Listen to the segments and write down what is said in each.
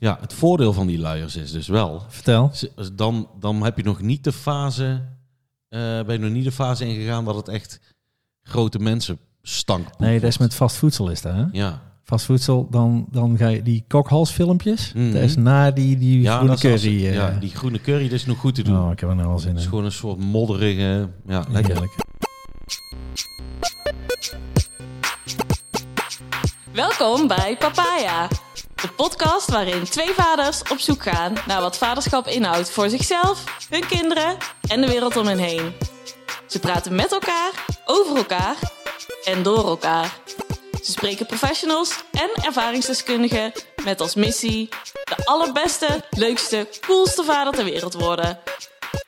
Ja, het voordeel van die luiers is dus wel... Vertel. Dan, dan heb je nog niet de fase... eh, ben je nog niet de fase ingegaan dat het echt grote mensen stank Nee, dat is met vast voedsel is dat, hè? Ja, Vast voedsel, dan, dan ga je die kokhalsfilmpjes. Mhm. Dat is na die, die ja, groene dat is als- curry. eh. ja, die groene curry dat is nog goed te doen. Oh, ik heb er nou al zin Het is in. gewoon een soort modderige... Ja, lekker. Heerlijk. Welkom bij Papaya, de podcast waarin twee vaders op zoek gaan naar wat vaderschap inhoudt voor zichzelf, hun kinderen en de wereld om hen heen. Ze praten met elkaar, over elkaar en door elkaar. Ze spreken professionals en ervaringsdeskundigen met als missie de allerbeste, leukste, coolste vader ter wereld worden.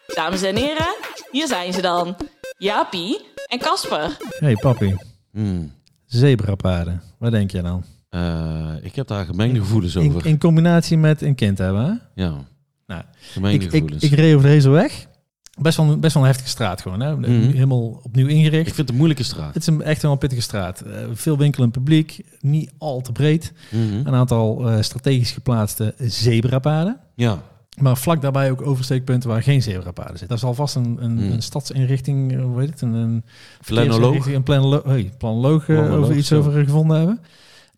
Dames en heren, hier zijn ze dan, Jaapie en Casper. Hey papi, Hmm. zebrapaarden. Wat denk je dan? Eh, ik heb daar gemengde gevoelens In, over. in combinatie met een kind hebben, hè? Ja, Nou, gemengde ik, ik, gevoelens. ik reed over deze weg. Best wel, best wel een heftige straat gewoon, hè? Mhm. Helemaal opnieuw ingericht. Ik vind het een moeilijke straat. Het is een, echt wel een pittige straat. Eh, veel winkelend publiek, niet al te breed. Mhm. Een aantal eh, strategisch geplaatste zebrapaden. Ja, Maar vlak daarbij ook oversteekpunten waar geen zebrapaden zitten. Daar zal vast een, een, Hmm. een stadsinrichting, hoe heet het, een, een Planoloog? Een planolo hey, planoloog, Planoloog, over iets zo. over gevonden hebben.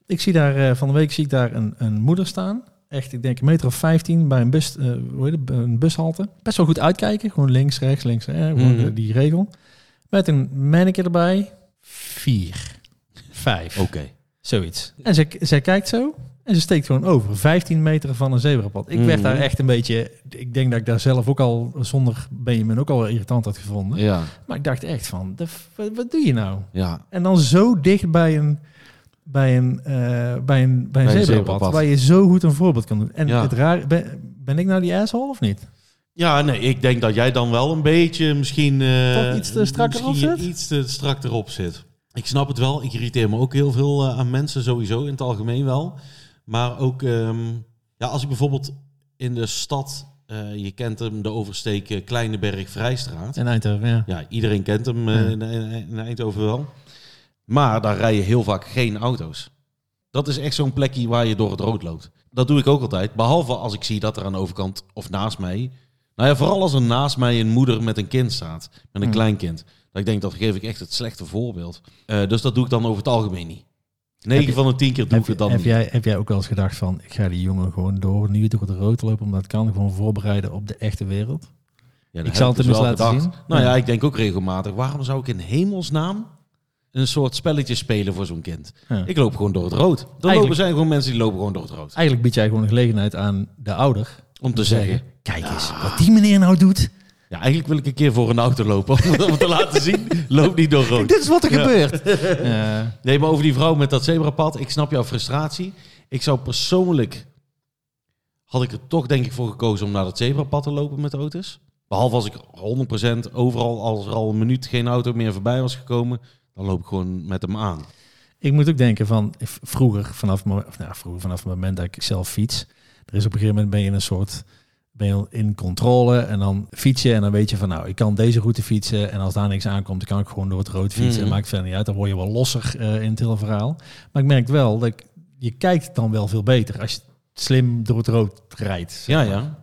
Ik zie daar eh, van de week zie ik daar een, een moeder staan. Echt, ik denk een meter of 15 bij een, bus, eh, hoe heet het, een bushalte. Best wel goed uitkijken. Gewoon links, rechts, links, eh, gewoon Mhm. de- die regel. Met een manneke erbij. Vier. Vijf. oké. Zoiets. En zij, zij kijkt zo en ze steekt gewoon over. 15 meter van een zebrapad. Ik werd Mhm. daar echt een beetje... Ik denk dat ik daar zelf ook al zonder Benjamin ook al irritant had gevonden. Ja, Maar ik dacht echt van, de, wat, wat doe je nou? ja. En dan zo dicht bij een, bij een, eh, bij een, bij een zebrapad, waar je zo goed een voorbeeld kan doen. En Ja. het raar, ben, ben ik nou die asshole of niet? Ja, nee, ik denk dat jij dan wel een beetje misschien... eh, Toch iets te strak erop zit? iets te strak erop zit. Ik snap het wel. Ik irriteer me ook heel veel eh, aan mensen sowieso, in het algemeen wel. Maar ook, ehm, ja, als ik bijvoorbeeld in de stad... je kent hem, de oversteken Kleineberg Vrijstraat. In Eindhoven, ja. Ja, iedereen kent hem Ja. in, in Eindhoven wel. Maar daar rijden heel vaak geen auto's. Dat is echt zo'n plekje waar je door het rood loopt. Dat doe ik ook altijd. Behalve als ik zie dat er aan de overkant of naast mij... Nou ja, vooral als er naast mij een moeder met een kind staat. Met een Hmm. kleinkind. Dat ik denk, dat geef ik echt het slechte voorbeeld. Eh, dus dat doe ik dan over het algemeen niet. 9 je- van de 10 keer doe ik het dan heb, niet. jij, heb jij ook wel eens gedacht van, ik ga die jongen gewoon door, nu door het rood lopen, omdat het kan gewoon voorbereiden op de echte wereld? Ja, ik zal het dus hem eens wel laten zien. Nou ja, Ja. ik denk ook regelmatig, waarom zou ik in hemelsnaam een soort spelletje spelen voor zo'n kind? Ja. Ik loop gewoon door het rood. Dan lopen zijn gewoon mensen die lopen gewoon door het rood. Eigenlijk bied jij gewoon een gelegenheid aan de ouder Om te zeggen, kijk eens, wat die meneer nou doet. ja, eigenlijk wil ik een keer voor een auto lopen om te laten zien, loop niet door rood. Dit is wat er Ja. gebeurt. Nee, maar over die vrouw met dat zebrapad, ik snap jouw frustratie. Ik zou persoonlijk, had ik er toch denk ik voor gekozen om naar dat zebrapad te lopen met auto's. Behalve als ik 100% overal, als er al een minuut geen auto meer voorbij was gekomen, dan loop ik gewoon met hem aan. Ik moet ook denken van vroeger, vanaf, of, nou, vroeger, vanaf het moment dat ik zelf fiets. Er is op een gegeven moment ben je in een soort ben je in controle en dan fiets je en dan weet je van nou, ik kan deze route fietsen en als daar niks aankomt, dan kan ik gewoon door het rood fietsen. En maakt verder niet uit, dan word je wel losser eh, in het hele verhaal. Maar ik merk wel dat ik, je kijkt dan wel veel beter als je slim door het rood rijdt. zeg Ja, ja.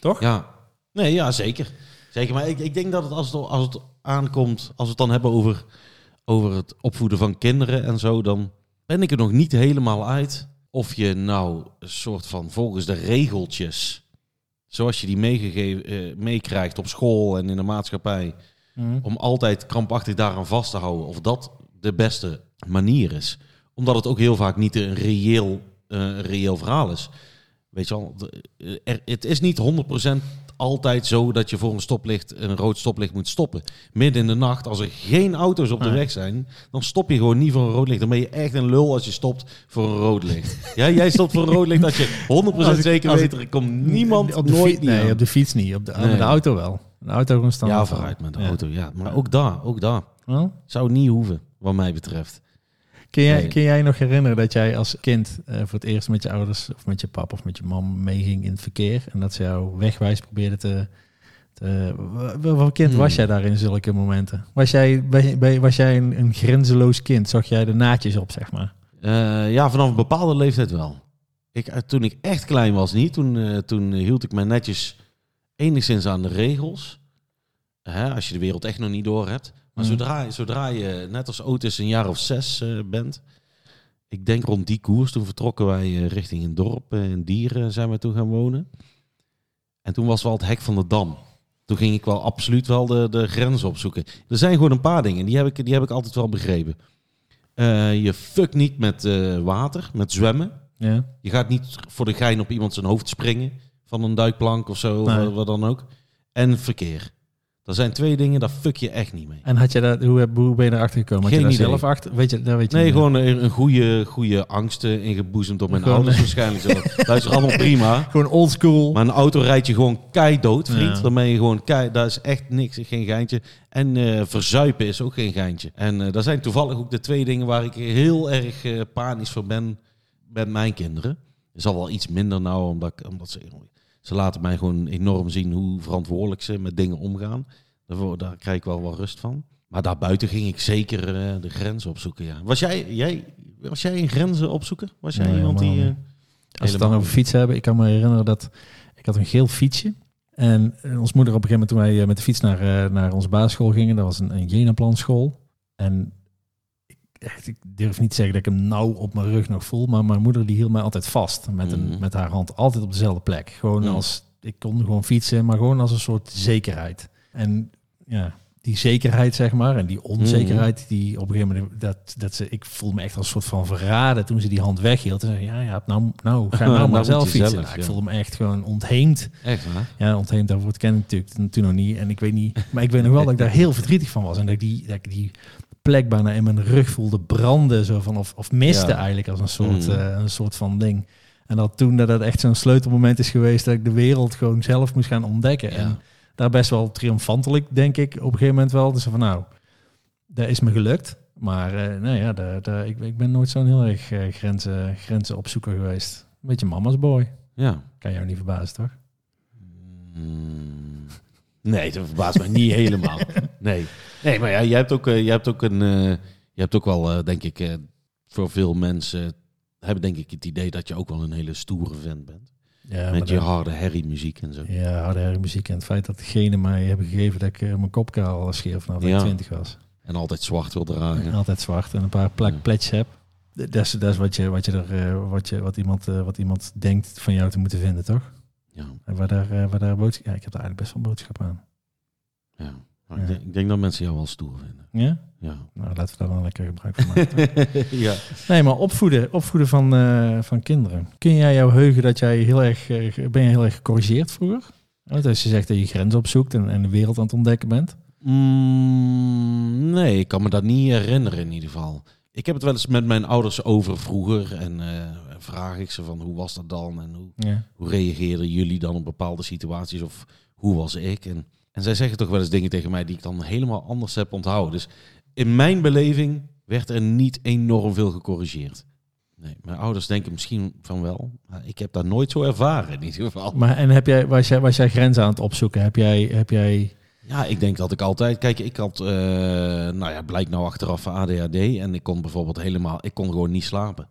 Toch? Ja. Nee, ja, zeker. Zeker, maar ik, ik denk dat het als, het als het aankomt, als we het dan hebben over, over het opvoeden van kinderen en zo, dan ben ik er nog niet helemaal uit of je nou een soort van volgens de regeltjes, zoals je die meegegeven, eh, meekrijgt op school en in de maatschappij, Mhm. om altijd krampachtig daaraan vast te houden, of dat de beste manier is. Omdat het ook heel vaak niet een reëel, eh, reëel verhaal is. Weet je wel, eh, er, het is niet 100% altijd zo dat je voor een stoplicht, een rood stoplicht moet stoppen. Midden in de nacht, als er geen auto's op de weg zijn, dan stop je gewoon niet voor een rood licht. Dan ben je echt een lul als je stopt voor een rood licht. ja, jij stopt voor een rood licht als je 100% Als ik- zeker weet, ik- er komt niemand op de nooit fiets, nee, aan. op de fiets niet. Op de, Nee. met de auto wel. De auto gewoon staan. Ja, vooruit met de auto, ja. Maar ook daar, ook daar. Wel? Zou niet hoeven, wat mij betreft. Kun jij, Nee. kun jij nog herinneren dat jij als kind eh, voor het eerst met je ouders of met je pap of met je mam meeging in het verkeer en dat ze jou wegwijs probeerde te. te wat kind Hmm. was jij daar in zulke momenten? Was jij, was jij een, een grenzeloos kind? Zag jij de naadjes op, zeg maar? Eh, ja, vanaf een bepaalde leeftijd wel. Ik, eh, toen ik echt klein was niet, toen, toen hield ik mij netjes enigszins aan de regels. Hè, als je de wereld echt nog niet door hebt. Maar Mm. zodra, zodra je, net als Otis, een jaar of zes eh, bent. Ik denk rond die koers, toen vertrokken wij eh, richting een dorp eh, in Dieren zijn we toen gaan wonen. En toen was wel het hek van de dam. Toen ging ik wel absoluut wel de, de grens opzoeken. Er zijn gewoon een paar dingen, die heb ik, die heb ik altijd wel begrepen. Eh, je fuck niet met eh, water, met zwemmen. Ja. Je gaat niet voor de gein op iemand zijn hoofd springen. Van een duikplank of zo, Nee. of wat dan ook. En verkeer. Dat zijn twee dingen, daar fuck je echt niet mee. En had je dat, hoe, heb- hoe ben je erachter gekomen? Had Geen je daar idee. zelf achter? Weet je, daar weet je Nee, niet. gewoon een, een goede, goede angsten ingeboezemd door mijn Gewoon, ouders waarschijnlijk. Zo. Dat is allemaal prima. Gewoon old school. Maar een auto rijdt je gewoon kei dood, vriend. Ja. Dan ben je gewoon kei... Daar is echt niks, geen geintje. En eh, verzuipen is ook geen geintje. En eh dat zijn toevallig ook de twee dingen waar ik heel erg eh, panisch voor ben met mijn kinderen. Is al wel iets minder nou, omdat, ik- omdat ze... Ze laten mij gewoon enorm zien hoe verantwoordelijk ze met dingen omgaan. Daarvoor, daar krijg ik wel wat rust van. Maar daarbuiten ging ik zeker eh, de grenzen opzoeken, ja. Was jij, jij, was jij een grenzen opzoeken? Was jij Nee, iemand die... eh, Als we het dan over fietsen hebben, ik kan me herinneren dat ik had een geel fietsje. En eh, ons moeder op een gegeven moment toen wij met de fiets naar, naar onze basisschool gingen, dat was een, een Jenaplan school. En echt, ik durf niet te zeggen dat ik hem nou op mijn rug nog voel, maar mijn moeder die hield mij altijd vast met, een, Mhm. met haar hand, altijd op dezelfde plek. Gewoon Ja. als, ik kon gewoon fietsen, maar gewoon als een soort zekerheid. En ja, die zekerheid zeg maar, en die onzekerheid, die op een gegeven moment, dat, dat ze, ik voel me echt als een soort van verraden toen ze die hand weghield. En zei, ja, ja, nou, nou ga nou Nou maar zelf fietsen. zelf, Nou, ik ja. voelde me echt gewoon ontheemd. Echt waar? Ja, ontheemd daarvoor ken ik natuurlijk toen nog niet. En ik weet niet, maar ik weet nog wel dat ik daar heel verdrietig van was. En dat ik die, dat ik die plek bijna in mijn rug voelde branden, zo van, of, of miste Ja. eigenlijk als een soort, Mm. eh, een soort van ding. En dat toen dat echt zo'n sleutelmoment is geweest dat ik de wereld gewoon zelf moest gaan ontdekken. Ja. En daar best wel triomfantelijk, denk ik, op een gegeven moment wel. Dus van nou, dat is me gelukt. Maar eh, nou ja, daar, daar, ik, ik ben nooit zo'n heel erg eh, grenzen, grenzen opzoeker geweest. Een beetje mama's boy. Ja. Kan jou niet verbazen, toch? Mm, Nee, dat verbaast mij niet helemaal. Nee. Nee, maar ja, jij hebt ook, eh, jij hebt ook een... eh, je hebt ook wel, eh, denk ik, voor veel mensen... hebben denk ik het idee dat je ook wel een hele stoere vent bent. Ja, met je harde herrie muziek en zo. Ja, harde herrie muziek en het feit dat degene mij hebben gegeven dat ik mijn kopkaal scheer vanaf Ja. ik 20 was. En altijd zwart wil En dragen. altijd zwart en een paar plak Ja. pletjes heb. Dat is, dat is wat, je, wat, je er, wat, je, wat, iemand, wat iemand denkt van jou te moeten vinden, toch? Ja, En waar daar, eh, waar daar boodschap... Ja, ik heb daar eigenlijk best wel boodschap aan. ja. Maar Ja. Ik, denk, ik denk dat mensen jou wel stoer vinden. Ja? Ja. Nou, laten we daar dan lekker gebruik van maken. ja. nee, maar opvoeden, opvoeden van, eh, van kinderen. Kun jij jou heugen dat jij heel erg... eh, ben je heel erg gecorrigeerd vroeger? Want als je zegt dat je grenzen opzoekt en, en de wereld aan het ontdekken bent. Mm, nee, ik kan me dat niet herinneren in ieder geval. Ik heb het wel eens met mijn ouders over vroeger. En eh, vraag ik ze van hoe was dat dan? En hoe, Ja. hoe reageerden jullie dan op bepaalde situaties? Of hoe was ik? En, en zij zeggen toch wel eens dingen tegen mij die ik dan helemaal anders heb onthouden. Dus in mijn beleving werd er niet enorm veel gecorrigeerd. Nee, mijn ouders denken misschien van wel. Maar ik heb dat nooit zo ervaren in ieder geval. Maar en heb jij, was, jij, was jij grenzen aan het opzoeken? Heb jij, heb jij Ja, ik denk dat ik altijd... Kijk, ik had, eh, nou ja, blijkt nou achteraf van ADHD. En ik kon bijvoorbeeld helemaal... Ik kon gewoon niet slapen.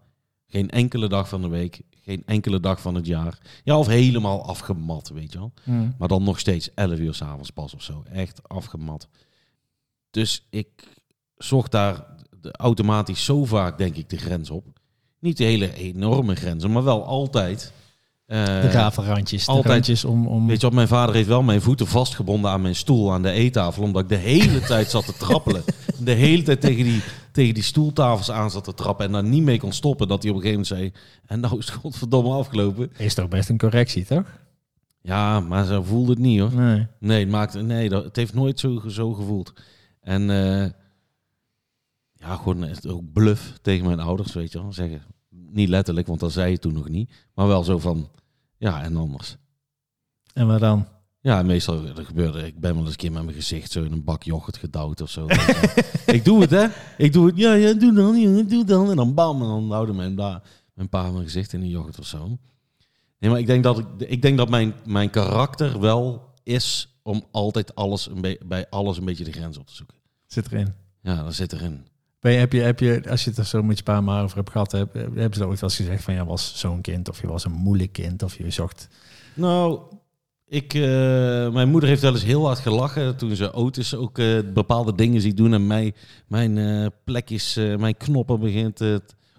Geen enkele dag van de week. Geen enkele dag van het jaar. Ja, of helemaal afgemat, weet je wel. Maar dan nog steeds 11 uur s'avonds pas of zo. Echt afgemat. Dus ik zocht daar automatisch zo vaak, denk ik, de grens op. Niet de hele enorme grenzen, maar wel altijd. Eh, de rafelrandjes? De altijd- randjes om... om Weet je wat, mijn vader heeft wel mijn voeten vastgebonden aan mijn stoel aan de eettafel. Omdat ik de hele tijd zat te trappelen. De hele tijd tegen die, tegen die stoeltafels aan zat te trappen. En daar niet mee kon stoppen. Dat hij op een gegeven moment zei... En nou is het godverdomme afgelopen. is toch best een correctie, toch? Ja, maar zo voelde het niet hoor. Nee. Nee, het, maakt, nee dat, het heeft nooit zo, zo gevoeld. En eh, ja, gewoon ook bluff tegen mijn ouders, weet je wel. Zeggen, niet letterlijk, want dat zei je toen nog niet. Maar wel zo van, ja, en anders. En wat dan? Ja, meestal dat gebeurde. Ik ben wel eens een keer met mijn gezicht zo in een bak yoghurt gedouwd of zo. ik doe het, hè? Ik doe het. Ja, ja, doe dan, jongen, doe dan. En dan bam, en dan houden mijn, mijn pa mijn gezicht in de yoghurt of zo. Nee, maar ik denk dat, ik, ik denk dat mijn, mijn karakter wel is om altijd alles een bij alles een beetje de grens op te zoeken. Zit erin. Ja, dat zit erin. Ben je, heb, je, heb je, als je het er zo met je pa maar over hebt gehad, heb, hebben ze ooit wel eens gezegd van ja, was zo'n kind of je was een moeilijk kind of je zocht. Nou, ik, eh, mijn moeder heeft wel eens heel hard gelachen toen ze Otis ook eh, bepaalde dingen ziet doen en mij, mijn eh, plekjes, mijn knoppen begint,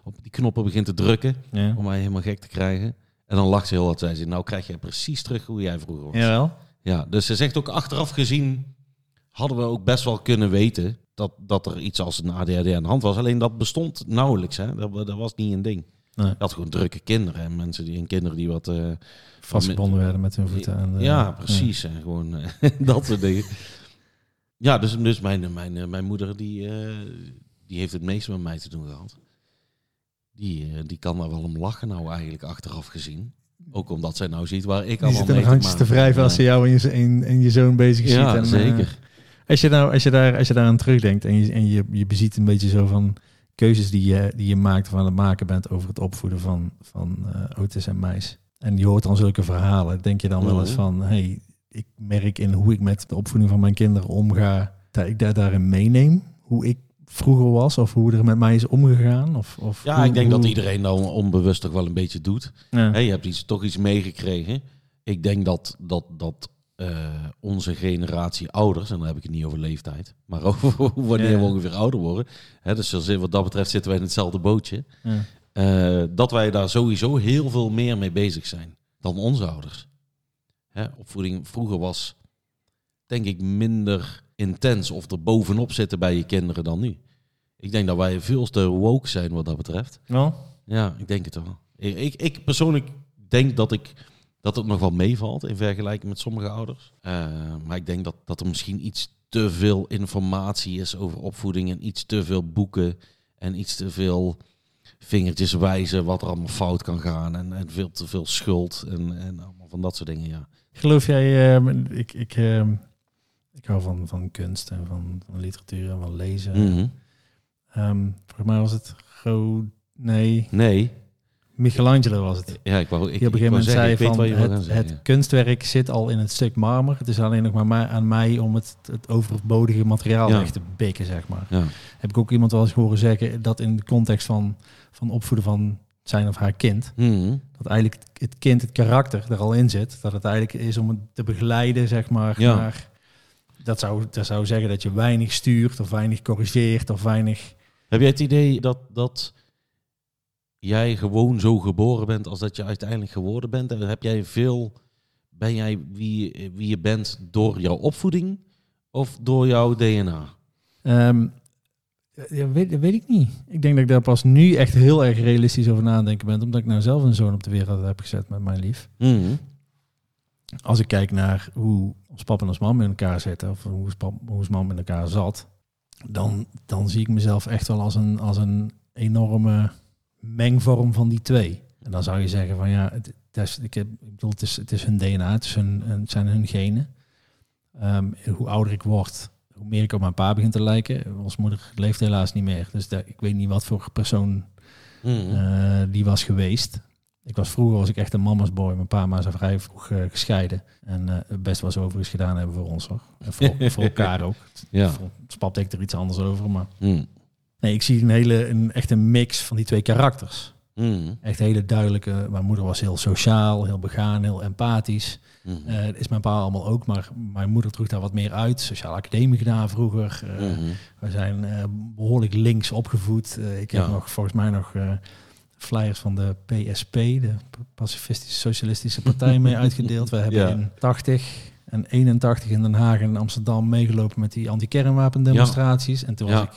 op die knoppen begint te drukken Ja. om mij helemaal gek te krijgen. En dan lacht ze heel hard. Zei ze, nou krijg je precies terug hoe jij vroeger was. Jawel. Ja, dus ze zegt ook achteraf gezien hadden we ook best wel kunnen weten dat, dat er iets als een ADHD aan de hand was. Alleen dat bestond nauwelijks. Hè? Dat, dat was niet een ding. Nee. Je had gewoon drukke kinderen en mensen die en kinderen die wat. eh, Vastgebonden werden met hun voeten. En, eh, ja, precies. En gewoon eh, dat soort dingen. Ja, dus, dus mijn, mijn, mijn moeder die, die heeft het meest met mij te doen gehad. Die, die kan daar wel om lachen nou eigenlijk achteraf gezien. Ook omdat zij nou ziet waar ik Die allemaal mee te maken wrijven heb. als ze jou en je, en, en je zoon bezig Ja, ziet. En, zeker. Als, je nou, als, je daar, als je daar aan terugdenkt en je, en je, je beziet een beetje zo van keuzes die je, die je maakt aan het maken bent over het opvoeden van, van eh Otis en Meis. En je hoort dan zulke verhalen. Denk je dan wel eens Mhm. van, hey, ik merk in hoe ik met de opvoeding van mijn kinderen omga, dat ik daar daarin meeneem. Hoe ik vroeger was of hoe er met mij is omgegaan. Of, of Ja, hoe- ik denk dat iedereen dan onbewust toch wel een beetje doet. Ja. Hè, je hebt iets, toch iets meegekregen. Ik denk dat, dat, dat eh, onze generatie ouders, en dan heb ik het niet over leeftijd, maar over wanneer Ja. we ongeveer ouder worden. Hè, dus wat dat betreft zitten wij in hetzelfde bootje. Ja. Eh, dat wij daar sowieso heel veel meer mee bezig zijn dan onze ouders. Hè, opvoeding vroeger was, denk ik, minder intens of er bovenop zitten bij je kinderen dan nu. Ik denk dat wij veel te woke zijn wat dat betreft. Wel? Ja, ik denk het wel. Ik, ik, ik persoonlijk denk dat, ik, dat het nog wel meevalt in vergelijking met sommige ouders. Eh, maar ik denk dat, dat er misschien iets te veel informatie is over opvoeding en iets te veel boeken en iets te veel vingertjes wijzen wat er allemaal fout kan gaan en, en veel te veel schuld en, en allemaal van dat soort dingen, ja. Geloof jij, eh, ik, ik, eh, ik hou van, van kunst en van, van literatuur en van lezen. Ehm, volgens mij was het Go... Nee, Nee, Michelangelo was het. ja, ik wou, ik, Die op een gegeven moment zeggen, zei van het, zeggen. kunstwerk zit al in het stuk marmer. Het is alleen nog maar mij- aan mij om het, het overbodige materiaal Ja. weg te bikken, zeg maar. ja. Heb ik ook iemand wel eens horen zeggen dat in de context van, van opvoeden van zijn of haar kind, Mhm. dat eigenlijk het kind, het karakter er al in zit. Dat het eigenlijk is om het te begeleiden, zeg maar. Ja. naar- dat, zou, dat zou zeggen dat je weinig stuurt of weinig corrigeert of weinig... Heb jij het idee dat, dat jij gewoon zo geboren bent als dat je uiteindelijk geworden bent? En heb jij veel, ben jij wie, wie je bent door jouw opvoeding of door jouw DNA? Ehm, ja, weet, weet ik niet. Ik denk dat ik daar pas nu echt heel erg realistisch over nadenken ben. Omdat ik nou zelf een zoon op de wereld heb gezet met mijn lief. Mhm. Als ik kijk naar hoe ons pap en ons mam in elkaar zitten. Of hoe ons, pap, hoe ons mam in elkaar zat. Dan, dan zie ik mezelf echt wel als een, als een enorme mengvorm van die twee. En dan zou je zeggen van ja, het, het is, ik, heb, ik bedoel, het, is, het is hun DNA, het, is hun, het zijn hun genen. Ehm, hoe ouder ik word, hoe meer ik op mijn pa begin te lijken. Onze moeder leeft helaas niet meer. Dus daar, ik weet niet wat voor persoon Mhm. eh, die was geweest. Ik was vroeger was ik echt een mama's boy. Mijn pa en ma zijn vrij vroeg eh, gescheiden. En eh, het best wel zo overigens gedaan hebben voor ons hoor. En voor, voor elkaar ook. ja. Ons denk ik er iets anders over. Maar Mhm. Nee, ik zie een hele, een, echt een mix van die twee karakters. Mhm. Echt hele duidelijke. Mijn moeder was heel sociaal, heel begaan, heel empathisch. Mhm. Eh, is mijn pa allemaal ook, maar mijn moeder droeg daar wat meer uit. Sociale academie gedaan vroeger. Eh, Mhm. we zijn eh, behoorlijk links opgevoed. Ik heb Ja. nog volgens mij nog flyers van de PSP, de Pacifistische Socialistische Partij, mee uitgedeeld. We hebben Ja. in 80 en 81 in Den Haag en Amsterdam meegelopen met die anti-kernwapendemonstraties. En toen was ik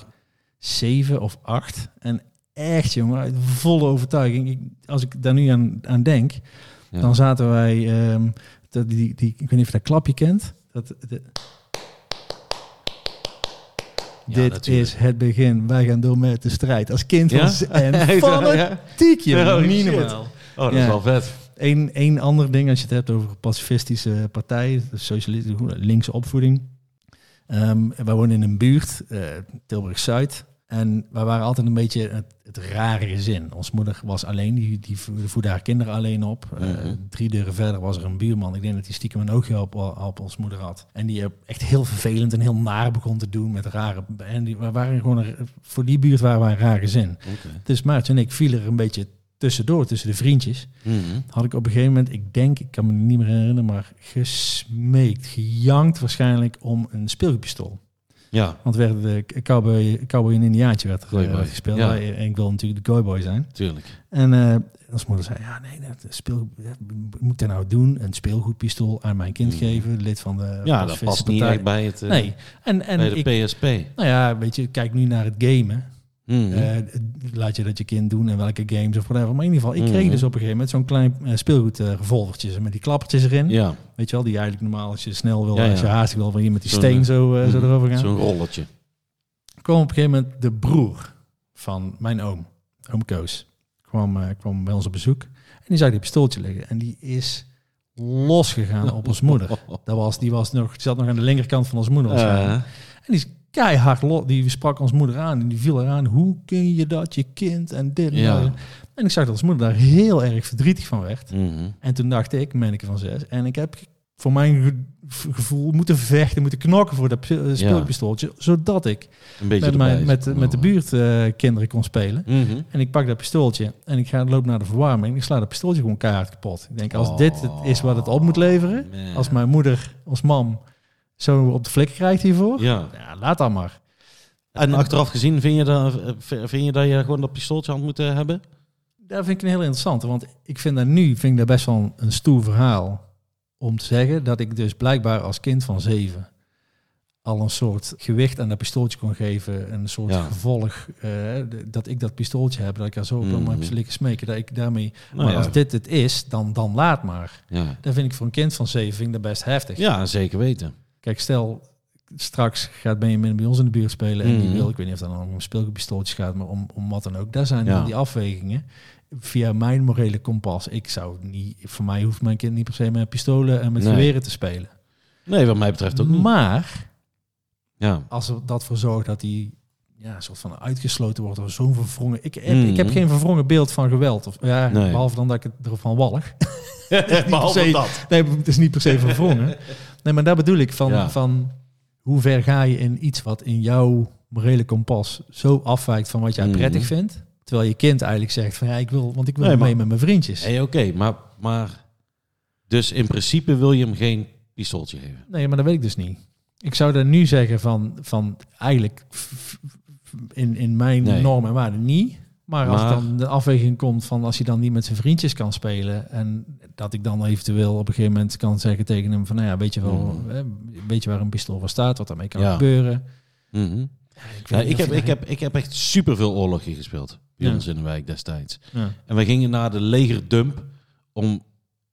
zeven of acht. En echt, jongen, volle overtuiging. Ik, als ik daar nu aan, aan denk, Ja. dan zaten wij... ehm, dat, die, die, ik weet niet of je dat klapje kent. Dat, de, Ja, dit natuurlijk. is het begin. Wij gaan door met de strijd. Als kind Ja? was en ja? fanatiek, je Oh. Oh, dat Ja. is wel vet. Eén één ander ding als je het hebt over pacifistische partijen, de socialistische linkse opvoeding. Ehm wij wonen in een buurt, eh, Tilburg-Zuid. En wij waren altijd een beetje het, het rare gezin. Ons moeder was alleen, die, die voedde haar kinderen alleen op. Eh, drie deuren verder was er een buurman. Ik denk dat hij stiekem een oogje op, op ons moeder had. En die echt heel vervelend en heel naar begon te doen met rare... En die, we waren gewoon een- voor die buurt waren wij een raar gezin. Dus Maartje en ik vielen er een beetje tussendoor, tussen de vriendjes. Mhm. Had ik op een gegeven moment, ik denk, ik kan me niet meer herinneren, maar gesmeekt, gejankt waarschijnlijk om een speelpistool. Ja, Want werd de cowboy, cowboy en indiaantje werd er eh, gespeeld. ja. En ik wil natuurlijk de cowboy zijn. tuurlijk. En eh als moeder zei, ja nee, dat speel, dat moet dat nou doen? Een speelgoedpistool aan mijn kind Mm. geven, lid van de Ja, dat past niet bij het, eh, Nee, en, en bij de ik, PSP. nou ja, weet je, kijk nu naar het gamen. Mhm. Eh, laat je dat je kind doen en welke games of whatever. Maar in ieder geval, ik kreeg Mhm. dus op een gegeven moment zo'n klein uh, eh, revolvertje met die klappertjes erin. ja, Weet je wel, die eigenlijk normaal als je snel wil, Ja, ja. als je haastig wil, wil je met die steen eh, zo, eh, zo mhm. erover gaan. zo'n rolletje. kwam op een gegeven moment de broer van mijn oom, oom Koos, kwam, eh, kwam bij ons op bezoek. En die zag die pistooltje liggen. En die is losgegaan op ons moeder. Dat was, die, was nog, die zat nog aan de linkerkant van ons moeder. Eh, En die is keihard los. Die sprak ons moeder aan en die viel eraan. Hoe kun je dat, je kind en dit en Ja. dat. En ik zag dat ons moeder daar heel erg verdrietig van werd. mhm. En toen dacht ik, manneke van zes, en ik heb voor mijn ge- gevoel moeten vechten, moeten knokken voor dat eh, speelpistooltje, zodat ik Een beetje met, mijn, met, de- met de buurtkinderen kinderen kon spelen. Mhm. En ik pak dat pistooltje en ik ga loop naar de verwarming. Ik sla dat pistooltje gewoon keihard kapot. Ik denk, als dit het is wat het op moet leveren, Oh, man. als mijn moeder, als mam, zo op de flik krijgt hiervoor, Ja. ja, laat dat maar. En achteraf gezien, vind je, dat, vind je dat je gewoon dat pistooltje had moeten hebben? Daar vind ik een heel interessante, want ik vind dat nu vind ik dat best wel een stoer verhaal om te zeggen dat ik dus blijkbaar als kind van zeven al een soort gewicht aan dat pistooltje kon geven, een soort Ja. gevolg eh, dat ik dat pistooltje heb, dat ik er zo op mm. heb liggen smeken, dat ik daarmee. Nou maar ja. als dit het is, dan dan laat maar. Ja. Dat vind ik voor een kind van zeven vind ik dat best heftig. ja, zeker weten. Kijk, stel straks gaat Benjamin bij ons in de buurt spelen en die Mhm. wil, ik weet niet of dat dan om speelpistooltjes gaat, maar om, om wat dan ook. Daar zijn Ja. dan die afwegingen. Via mijn morele kompas, ik zou niet, voor mij hoeft mijn kind niet per se met pistolen en met Nee. geweren te spelen. Nee, wat mij betreft ook niet. Maar Ja. als er dat voor zorgt dat hij ja, een soort van uitgesloten wordt of zo'n verwrongen. Ik heb, Mhm. ik heb geen verwrongen beeld van geweld. Of, ja, Nee. Behalve dan dat ik het ervan wallig. Behalve se- dat. Nee, het is niet per se verwrongen. Nee, maar daar bedoel ik van, Ja. van hoe ver ga je in iets wat in jouw morele kompas zo afwijkt van wat jij Mhm. prettig vindt. Terwijl je kind eigenlijk zegt van ja, ik wil, want ik wil Nee, mee met mijn vriendjes. Hey, Oké, maar, maar... Dus in principe wil je hem geen pistooltje geven? Nee, maar dat weet ik dus niet. Ik zou daar nu zeggen van, van eigenlijk in, in mijn Nee. normen en waarden niet. Maar als dan de afweging komt van als hij dan niet met zijn vriendjes kan spelen en dat ik dan eventueel op een gegeven moment kan zeggen tegen hem van nou ja, weet je wel, Mhm. weet je waar een pistool voor staat, wat daarmee kan Ja. gebeuren. Mhm. Ik, Ja, heb, je ik, heb, ik heb echt superveel oorlogje gespeeld. Bij ons in de wijk destijds. Ja. En we gingen naar de legerdump om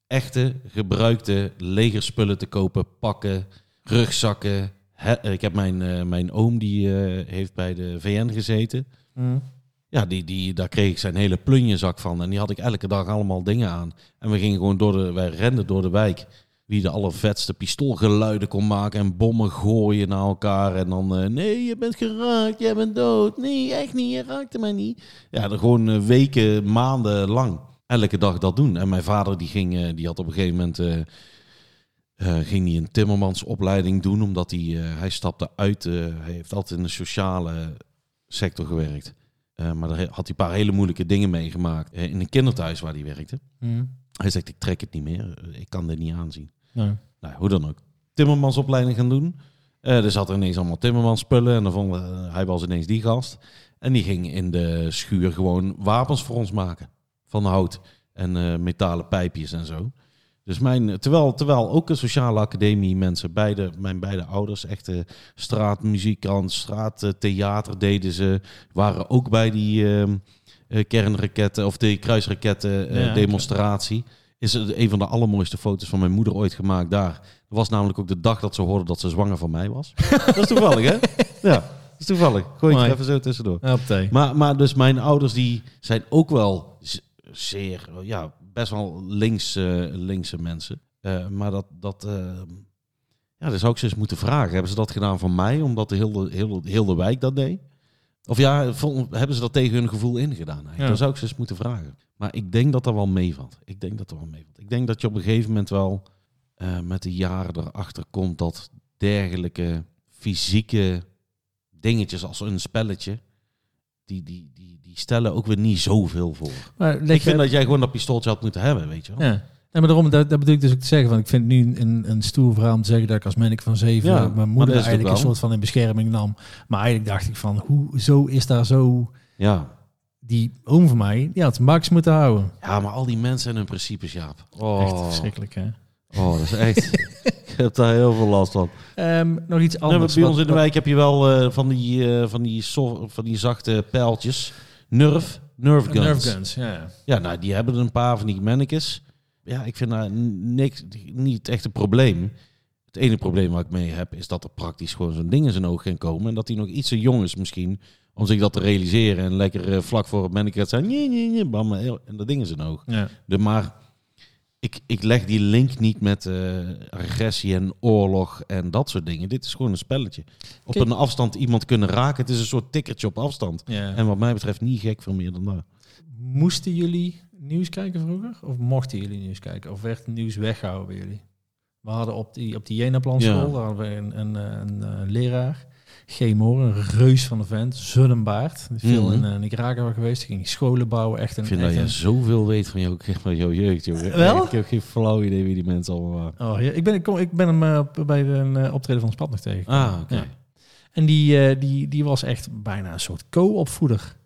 echte gebruikte legerspullen te kopen. Pakken, rugzakken. He- ik heb mijn, eh, mijn oom, die eh, heeft bij de VN gezeten. Mm. Ja, die, die, daar kreeg ik zijn hele plunjezak van. En die had ik elke dag allemaal dingen aan. En we gingen gewoon door de... Wij renden door de wijk. Wie de allervetste pistoolgeluiden kon maken. En bommen gooien naar elkaar. En dan... eh, nee, je bent geraakt. Jij bent dood. Nee, echt niet. Je raakte mij niet. Ja, dan gewoon eh, weken, maanden lang. Elke dag dat doen. En mijn vader die ging... eh, die had op een gegeven moment... ging hij een timmermansopleiding doen. Omdat hij... hij stapte uit... hij heeft altijd in de sociale sector gewerkt. Eh, maar daar had hij een paar hele moeilijke dingen meegemaakt. eh, in een kinderthuis waar hij werkte. Mm. Hij zegt, ik trek het niet meer. Eh, Ik kan dit niet aanzien. Nou, hoe dan ook. Timmermansopleiding gaan doen. Er zat er ineens allemaal timmermansspullen. En dan vond, hij was ineens die gast. En die ging in de schuur gewoon wapens voor ons maken. Van hout en metalen pijpjes en zo. Dus mijn, terwijl, terwijl ook een sociale academie mensen, beide, mijn beide ouders, echte straatmuzikant, straattheater deden ze, waren ook bij die ehm, eh, kernraketten of de kruisraketten eh, Ja. demonstratie. Is het een van de allermooiste foto's van mijn moeder ooit gemaakt daar. Dat was namelijk ook de dag dat ze hoorde dat ze zwanger van mij was. dat is toevallig, hè? Ja, dat is toevallig. Gooi Mooi. even zo tussendoor. Maar, maar dus mijn ouders die zijn ook wel zeer, ja, best wel links, linkse mensen. Eh, maar dat, dat eh, ja, dat zou ik ze eens moeten vragen. Hebben ze dat gedaan van mij, omdat de hele, heel, heel de wijk dat deed? Of ja, vol- hebben ze dat tegen hun gevoel ingedaan? Ja. Dan zou ik ze eens moeten vragen. Maar ik denk dat dat wel meevalt. Ik denk dat dat wel meevalt. Ik denk dat je op een gegeven moment wel eh, met de jaren erachter komt dat dergelijke fysieke dingetjes als een spelletje, die, die, die stellen ook weer niet zoveel voor. Maar Ik vind dat jij gewoon dat pistooltje had moeten hebben, weet je wel. Ja. Nee, maar daarom, dat, dat bedoel ik dus ook te zeggen. Van, ik vind nu een, een stoer verhaal om te zeggen dat ik als manneke van zeven Ja, mijn moeder eigenlijk een soort van in bescherming nam. Maar eigenlijk dacht ik van, hoezo is daar zo... Ja. Die oom van mij, die had Max moeten houden. Ja, maar al die mensen en hun principes, Jaap. Oh, Echt verschrikkelijk, hè? oh dat is echt... ik heb daar heel veel last van. Ehm, nog iets Nee, anders. bij wat- ons in de wijk heb je wel eh, van, die, eh, van, die van die zachte pijltjes. Nerf. Nerf guns. Nerf guns, ja. Ja, nou, die hebben er een paar van die mannekes. Ja, ik vind daar niks, niet echt een probleem. Het ene probleem waar ik mee heb, is dat er praktisch gewoon zo'n ding in zijn oog gaan komen. En dat hij nog iets te jong is misschien, om zich dat te realiseren. En lekker eh, vlak voor het manneke gaat zijn, nee, nee, nee, bam, en dat ding in zijn oog. ja. De, maar ik, ik leg die link niet met eh, agressie en oorlog en dat soort dingen. Dit is gewoon een spelletje. Op Kijk- een afstand iemand kunnen raken. Het is een soort tikkertje op afstand. ja. En wat mij betreft niet gek voor meer dan dat. Moesten jullie nieuws kijken vroeger? Of mochten jullie nieuws kijken? Of werd nieuws weggehouden bij jullie? We hadden op die, op die Jenaplan school, Ja. daar hadden we een, een, eh, een, eh, leraar. G. Moor, een reus van de vent. Zullenbaard. Veel Mhm. in uh, Nicaragua geweest. Die ging scholen bouwen. Echt een, Ik vind echt dat je zoveel weet van jouw, van jouw jeugd. Joh. Wel? Ik heb geen flauw idee wie die mensen allemaal waren. Oh, ja. ik, ben, ik, kom, ik ben hem eh, bij een eh, optreden van Spat nog tegen. Ah, oké. Ja. En die, eh, die, die was echt bijna een soort co-opvoeder.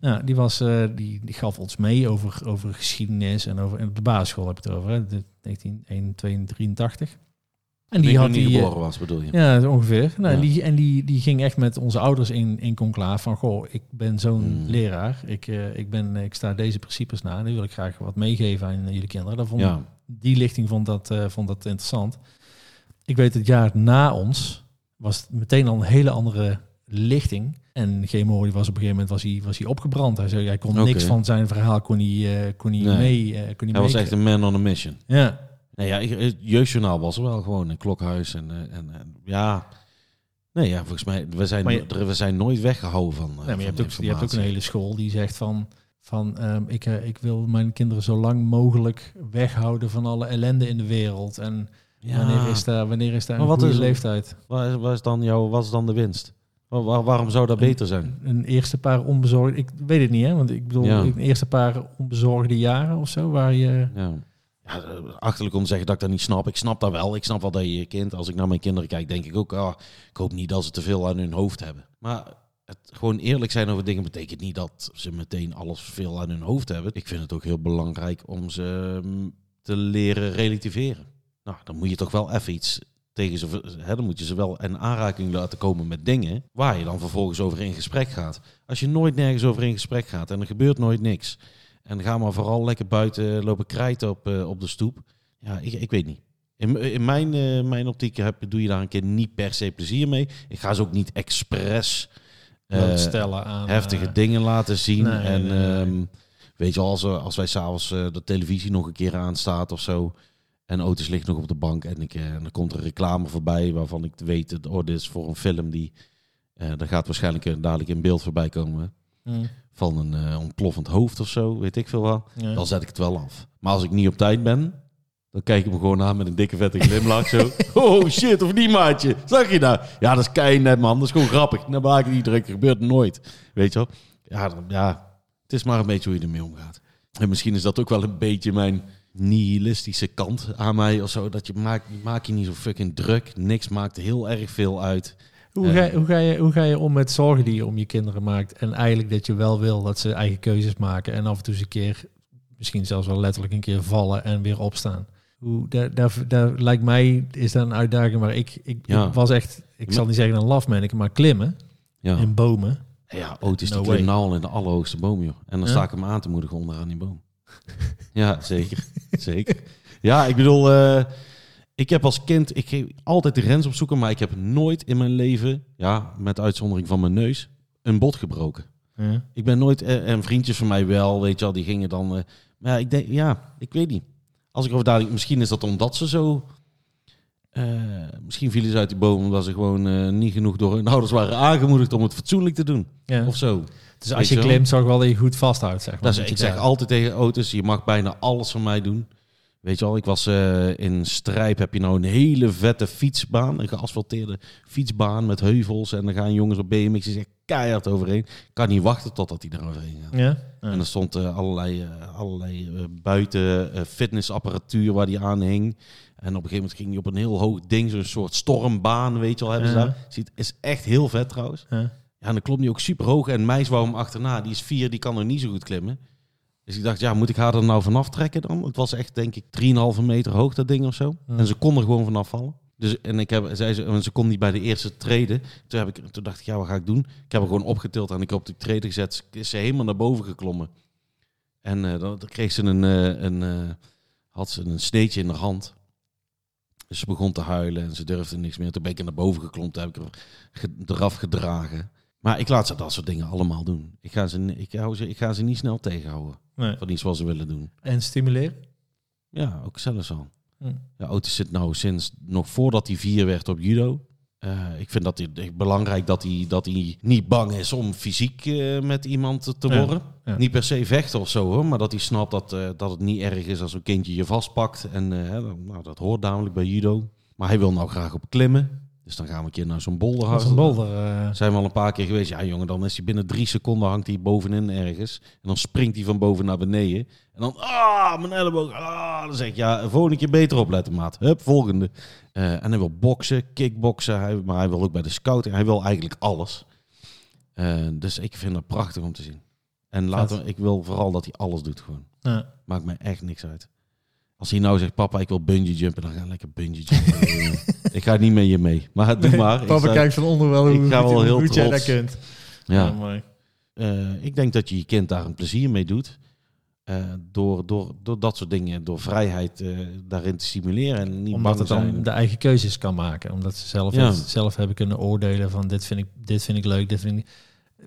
Ja, die, was, eh, die, die gaf ons mee over, over geschiedenis en over en op de basisschool heb ik het over, hè, de 1983. En die had die, geboren was, bedoel je? ja, ongeveer. Nou, Ja. die, en die, die ging echt met onze ouders in, in conclaaf van, goh, ik ben zo'n Hmm. leraar, ik, eh, ik, ben, ik sta deze principes na en die wil ik graag wat meegeven aan jullie kinderen. Dat vond, Ja. Die lichting vond dat, eh, vond dat interessant. Ik weet het jaar na ons was het meteen al een hele andere lichting. En Gemo die was op een gegeven moment was hij, was hij opgebrand. Hij, zei, hij kon niks van zijn verhaal kon hij, eh, kon hij Nee. mee. kon hij Hij was echt een man on a mission. Ja, Nee, ja, het jeugdjournaal was er wel gewoon een klokhuis. En, eh, en, en ja... Nee, ja, volgens mij, we zijn, je- we zijn nooit weggehouden van, eh, nee, maar je hebt, ook, je hebt ook een hele school die zegt van... van ehm, ik, eh, ik wil mijn kinderen zo lang mogelijk weghouden van alle ellende in de wereld. En Ja, wanneer is daar, wanneer is daar Maar een wat is- leeftijd? waar, is- dan jouw, wat is dan de winst? Waar- waar- waarom zou dat beter zijn? Een eerste paar onbezorgde... Ik weet het niet, hè? Want ik bedoel, Ja. een eerste paar onbezorgde jaren of zo... waar je... Ja. Ja, achterlijk om te zeggen dat ik dat niet snap. Ik snap dat wel. Ik snap wel dat je kind, als ik naar mijn kinderen kijk, denk ik ook, ah, ik hoop niet dat ze te veel aan hun hoofd hebben. Maar het gewoon eerlijk zijn over dingen betekent niet dat ze meteen alles veel aan hun hoofd hebben. Ik vind het ook heel belangrijk om ze mm, te leren relativeren. Nou, dan moet je toch wel even iets tegen ze, hè, dan moet je ze wel in aanraking laten komen met dingen waar je dan vervolgens over in gesprek gaat. Als je nooit nergens over in gesprek gaat en er gebeurt nooit niks, en ga maar vooral lekker buiten lopen krijten op, eh, op de stoep. Ja, ik, ik weet niet. In, in mijn, eh, mijn optiek heb, doe je daar een keer niet per se plezier mee. Ik ga ze ook niet expres eh, stellen aan... heftige dingen laten zien. nee, en nee, nee. ehm, weet je, als, als wij s'avonds eh de televisie nog een keer aanstaat of zo. En auto's ligt nog op de bank en, ik, en er komt een reclame voorbij waarvan ik weet, dat oh, dit is voor een film die... daar gaat waarschijnlijk dadelijk in beeld voorbij komen mm, van een eh, ontploffend hoofd of zo, weet ik veel wat. ja. Dan zet ik het wel af. Maar als ik niet op tijd ben, dan kijk ik me gewoon aan met een dikke vette glimlach zo. Oh shit, of niet maatje? Zag je dat? Ja, dat is kei net man, dat is gewoon grappig. Dan maak ik niet druk, gebeurt nooit. Weet je wel? Ja, dan- ja, het is maar een beetje hoe je ermee omgaat. En misschien is dat ook wel een beetje mijn nihilistische kant aan mij of zo. Dat je maakt, maak je niet zo fucking druk. Niks maakt heel erg veel uit. Hoe, ga, hoe, ga je, hoe ga je om met zorgen die je om je kinderen maakt? En eigenlijk dat je wel wil dat ze eigen keuzes maken. En af en toe eens een keer, misschien zelfs wel letterlijk een keer vallen en weer opstaan. Hoe, daar, daar, daar lijkt mij, is dat een uitdaging. Maar ik, ik, Ja. ik was echt, ik zal niet zeggen een lafmanneke, maar klimmen Ja. in bomen. Ja, Otis No die way. klimt nou in de allerhoogste boom, joh. En dan Ja? sta ik hem aan te moedigen onderaan die boom. ja, zeker. zeker. Ja, ik bedoel, eh, ik heb als kind, ik ging altijd de grens opzoeken, maar ik heb nooit in mijn leven, ja, met uitzondering van mijn neus, een bot gebroken. Ja. Ik ben nooit, eh, en vriendjes van mij wel, weet je wel, die gingen dan, eh, maar ja, ik denk, ja, ik weet niet. Als ik over dadelijk, misschien is dat omdat ze zo Eh, misschien vielen ze uit die boom omdat ze gewoon niet genoeg door hun ouders waren aangemoedigd om het fatsoenlijk te doen. Ja. Of zo. Dus als je je klimt, zorg wel dat je goed vasthoudt, zeg maar. Dat is, Dat ik zeg altijd tegen auto's, je mag bijna alles van mij doen. Weet je al, ik was eh, in Strijp, heb je nou een hele vette fietsbaan. Een geasfalteerde fietsbaan met heuvels. En dan gaan jongens op BMX die zeggen keihard overheen. Ik kan niet wachten totdat die er overheen gaat. Ja? Ja. En er stond eh, allerlei, eh, allerlei buiten fitnessapparatuur waar die aan hing. En op een gegeven moment ging hij op een heel hoog ding, zo'n soort stormbaan, weet je wel, hebben ze daar. Ziet, is echt heel vet trouwens. Ja. Ja, en dan klom die ook super hoog. En meis wou hem achterna. Die is vier, die kan nog niet zo goed klimmen. Dus ik dacht, ja, moet ik haar er nou vanaf trekken dan? Het was echt, denk ik, 3,5 meter hoog, dat ding of zo. Ja. En ze kon er gewoon vanaf vallen. Dus, en ik heb, zei ze, en ze kon niet bij de eerste treden. Toen, heb ik, toen dacht ik, ja, wat ga ik doen? Ik heb haar gewoon opgetild en ik op die treden gezet. Is ze helemaal naar boven geklommen. En eh, dan, kreeg ze een, eh, een, eh, had ze een sneetje in haar hand. Dus ze begon te huilen en ze durfde niks meer. Toen ben ik naar boven geklommen, toen heb ik er eraf gedragen. Maar ik laat ze dat soort dingen allemaal doen. Ik ga ze, ik hou ze, ik ga ze niet snel tegenhouden Nee. van iets wat ze willen doen. En stimuleren? Ja, ook zelfs al. Hm. Ja, Otis zit nou sinds nog voordat hij vier werd op judo. Eh, ik vind dat het belangrijk dat hij, dat hij niet bang is om fysiek eh, met iemand te- Ja, worden. ja. Niet per se vechten of zo hoor, maar dat hij snapt dat, eh, dat het niet erg is als een kindje je vastpakt. En nou, dat hoort namelijk bij judo. Maar hij wil nou graag op klimmen. Dus dan gaan we een keer naar zo'n bolder. eh, Zijn we al een paar keer geweest. Ja, jongen, dan is hij binnen drie seconden hangt hij bovenin ergens. En dan springt hij van boven naar beneden. En dan, ah, mijn elleboog. Ah, dan zeg ik, ja, volgende keer beter opletten, maat. Hup, volgende. Eh, en hij wil boksen, kickboksen. Hij, maar hij wil ook bij de scouting. Hij wil eigenlijk alles. Eh, dus ik vind dat prachtig om te zien. En later, ik wil vooral dat hij alles doet gewoon. ja. Maakt mij echt niks uit. Als hij nou zegt, papa, ik wil bungee jumpen, dan ga ik lekker bungee jumpen. ik ga niet met je mee. Maar doe maar. Ik Papa kijkt van onder wel ik hoe, ga wel hoe heel goed jij dat kunt. ja. mooi. Eh, ik denk dat je je kind daar een plezier mee doet. Eh, door, door, door dat soort dingen, door vrijheid eh, daarin te stimuleren en niet Omdat het dan de eigen keuzes kan maken. Omdat ze zelf, Ja. het- zelf hebben kunnen oordelen van dit vind ik, dit vind ik leuk, dit vind ik...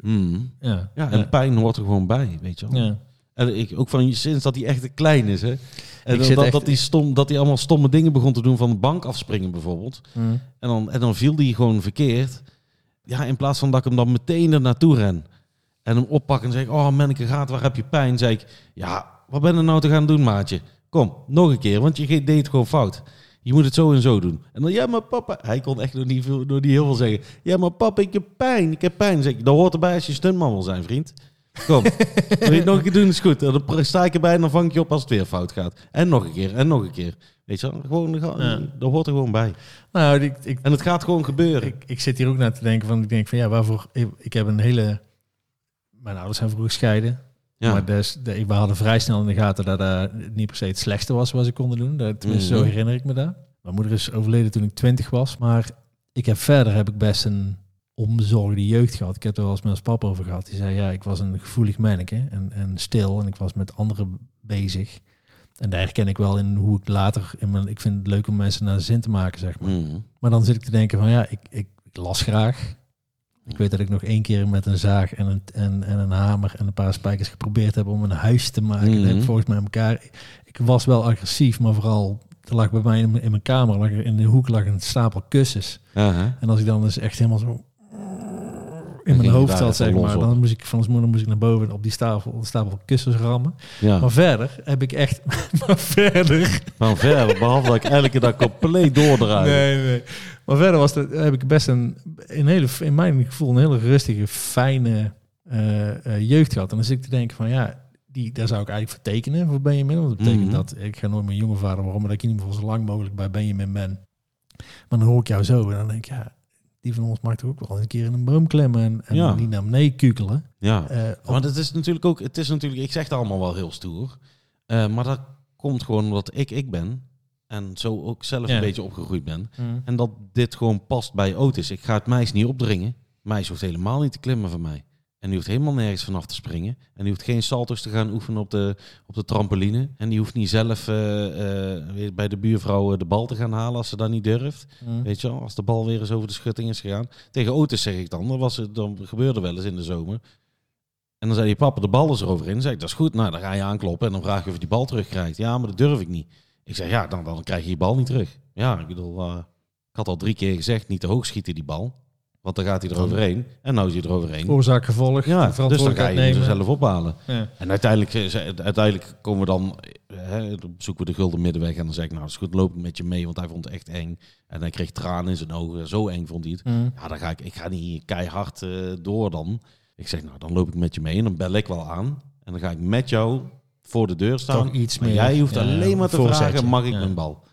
Mm. Ja, Ja, en pijn hoort er gewoon bij, weet je wel. ja. En ik, ook van sinds dat hij echt te klein is, hè. En dan dat, echt- dat, hij stom, dat hij allemaal stomme dingen begon te doen van de bank afspringen bijvoorbeeld. Mm. En dan, en dan viel hij gewoon verkeerd. Ja, in plaats van dat ik hem dan meteen er naartoe ren. En hem oppak en zeg ik, oh manneke gaat, waar heb je pijn? Zeg ik, ja, wat ben je nou te gaan doen maatje? Kom, nog een keer, want je deed het gewoon fout. Je moet het zo en zo doen. En dan, ja maar papa, hij kon echt nog niet, veel, nog niet heel veel zeggen. Ja maar papa, ik heb pijn, ik heb pijn. Zeg ik, dat hoort erbij als je stuntman wil zijn vriend. Kom, wil je het nog een keer doen, is goed. Dan sta ik erbij en dan vang ik je op als het weer fout gaat. En nog een keer, en nog een keer. Weet je wel, gewoon, Ja. dat hoort er gewoon bij. Nou, ik, ik, En het gaat gewoon gebeuren. ik, ik zit hier ook naar te denken van, ik denk van ja, waarvoor... Ik, heb een hele... Mijn ouders zijn vroeg gescheiden. ja. Maar dus, de, we hadden vrij snel in de gaten dat dat niet per se het slechtste was wat ze konden doen. Dat, tenminste, Mhm. zo herinner ik me dat. Mijn moeder is overleden toen ik twintig was. Maar ik heb verder heb ik best een onbezorgde jeugd gehad. Ik heb er wel eens met ons papa over gehad. Die zei, ja, ik was een gevoelig manneke en, en stil. En ik was met anderen bezig. En daar herken ik wel in hoe ik later... In mijn, ik vind het leuk om mensen naar de zin te maken, zeg maar. Mhm. Maar dan zit ik te denken van ja, ik, ik, ik las graag. Ik weet dat ik nog één keer met een zaag en een, en, en een hamer en een paar spijkers geprobeerd heb om een huis te maken. Dat heb ik Mhm. volgens mij elkaar. Ik was wel agressief, maar vooral er lag bij mij in, mijn- mijn kamer, lag er in de hoek lag een stapel kussens. En als ik dan dus echt helemaal zo in mijn hoofd zat, zeg maar, dan moest ik van moeder moest ik naar boven op die stapel, stapel kussens rammen. ja. Maar verder heb ik echt, maar verder Maar verder, behalve dat ik elke dag compleet doordraai. Nee, nee. Maar verder was het, heb ik best een, een hele, in mijn gevoel, een hele rustige, fijne eh, eh, jeugd gehad. En dan zit ik te denken van ja, die, daar zou ik eigenlijk voor tekenen voor Benjamin. Want dat betekent Mhm. dat ik ga nooit mijn jonge vader waarom, maar dat ik in ieder geval zo lang mogelijk bij Benjamin ben. Maar dan hoor ik jou zo en dan denk ik, ja, die van ons mag toch ook wel een keer in een boom klemmen en, en Ja. niet naar beneden kukelen. Ja. Eh, Want het is natuurlijk ook, het is natuurlijk, ik zeg het allemaal wel heel stoer. Eh, maar dat komt gewoon omdat ik ik ben. En zo ook zelf Ja. een beetje opgegroeid ben. Mm. En dat dit gewoon past bij Otis. Ik ga het meisje niet opdringen. Meisje hoeft helemaal niet te klimmen van mij. En die hoeft helemaal nergens vanaf te springen. En die hoeft geen salto's te gaan oefenen op de, op de trampoline. En die hoeft niet zelf weer bij de buurvrouw eh, de bal te gaan halen als ze dat niet durft. Mm. Weet je wel, als de bal weer eens over de schutting is gegaan. Tegen Otis zeg ik dan, dat, was het, dan gebeurde wel eens in de zomer. En dan zei hij, papa, de bal is eroverheen. Dan zei ik, dat is goed. Nou, dan ga je aankloppen en dan vraag je of je die bal terugkrijgt. Ja, maar dat durf ik niet. Ik zeg, ja, dan, dan krijg je je bal niet terug. Ja, ik bedoel, Ik had al drie keer gezegd, niet te hoog schieten die bal. Want dan gaat hij eroverheen. En nou is hij eroverheen. Oorzaak, gevolg, Ja, dus dan ga je hem nemen. zelf ophalen. Ja. En uiteindelijk, eh, uiteindelijk komen we dan, eh, hè, zoeken we de gulden middenweg. En dan zeg ik, nou, dat is goed, loop ik met je mee. Want hij vond het echt eng. En hij kreeg tranen in zijn ogen. Zo eng vond hij het. Mm. Ja, dan ga ik, ik ga niet keihard eh, door dan. Ik zeg, nou, dan loop ik met je mee. En dan bel ik wel aan. En dan ga ik met jou voor de deur staan. Toch iets Maar meer. jij hoeft ja, alleen maar te voorzetje. vragen, mag ik Ja. mijn bal?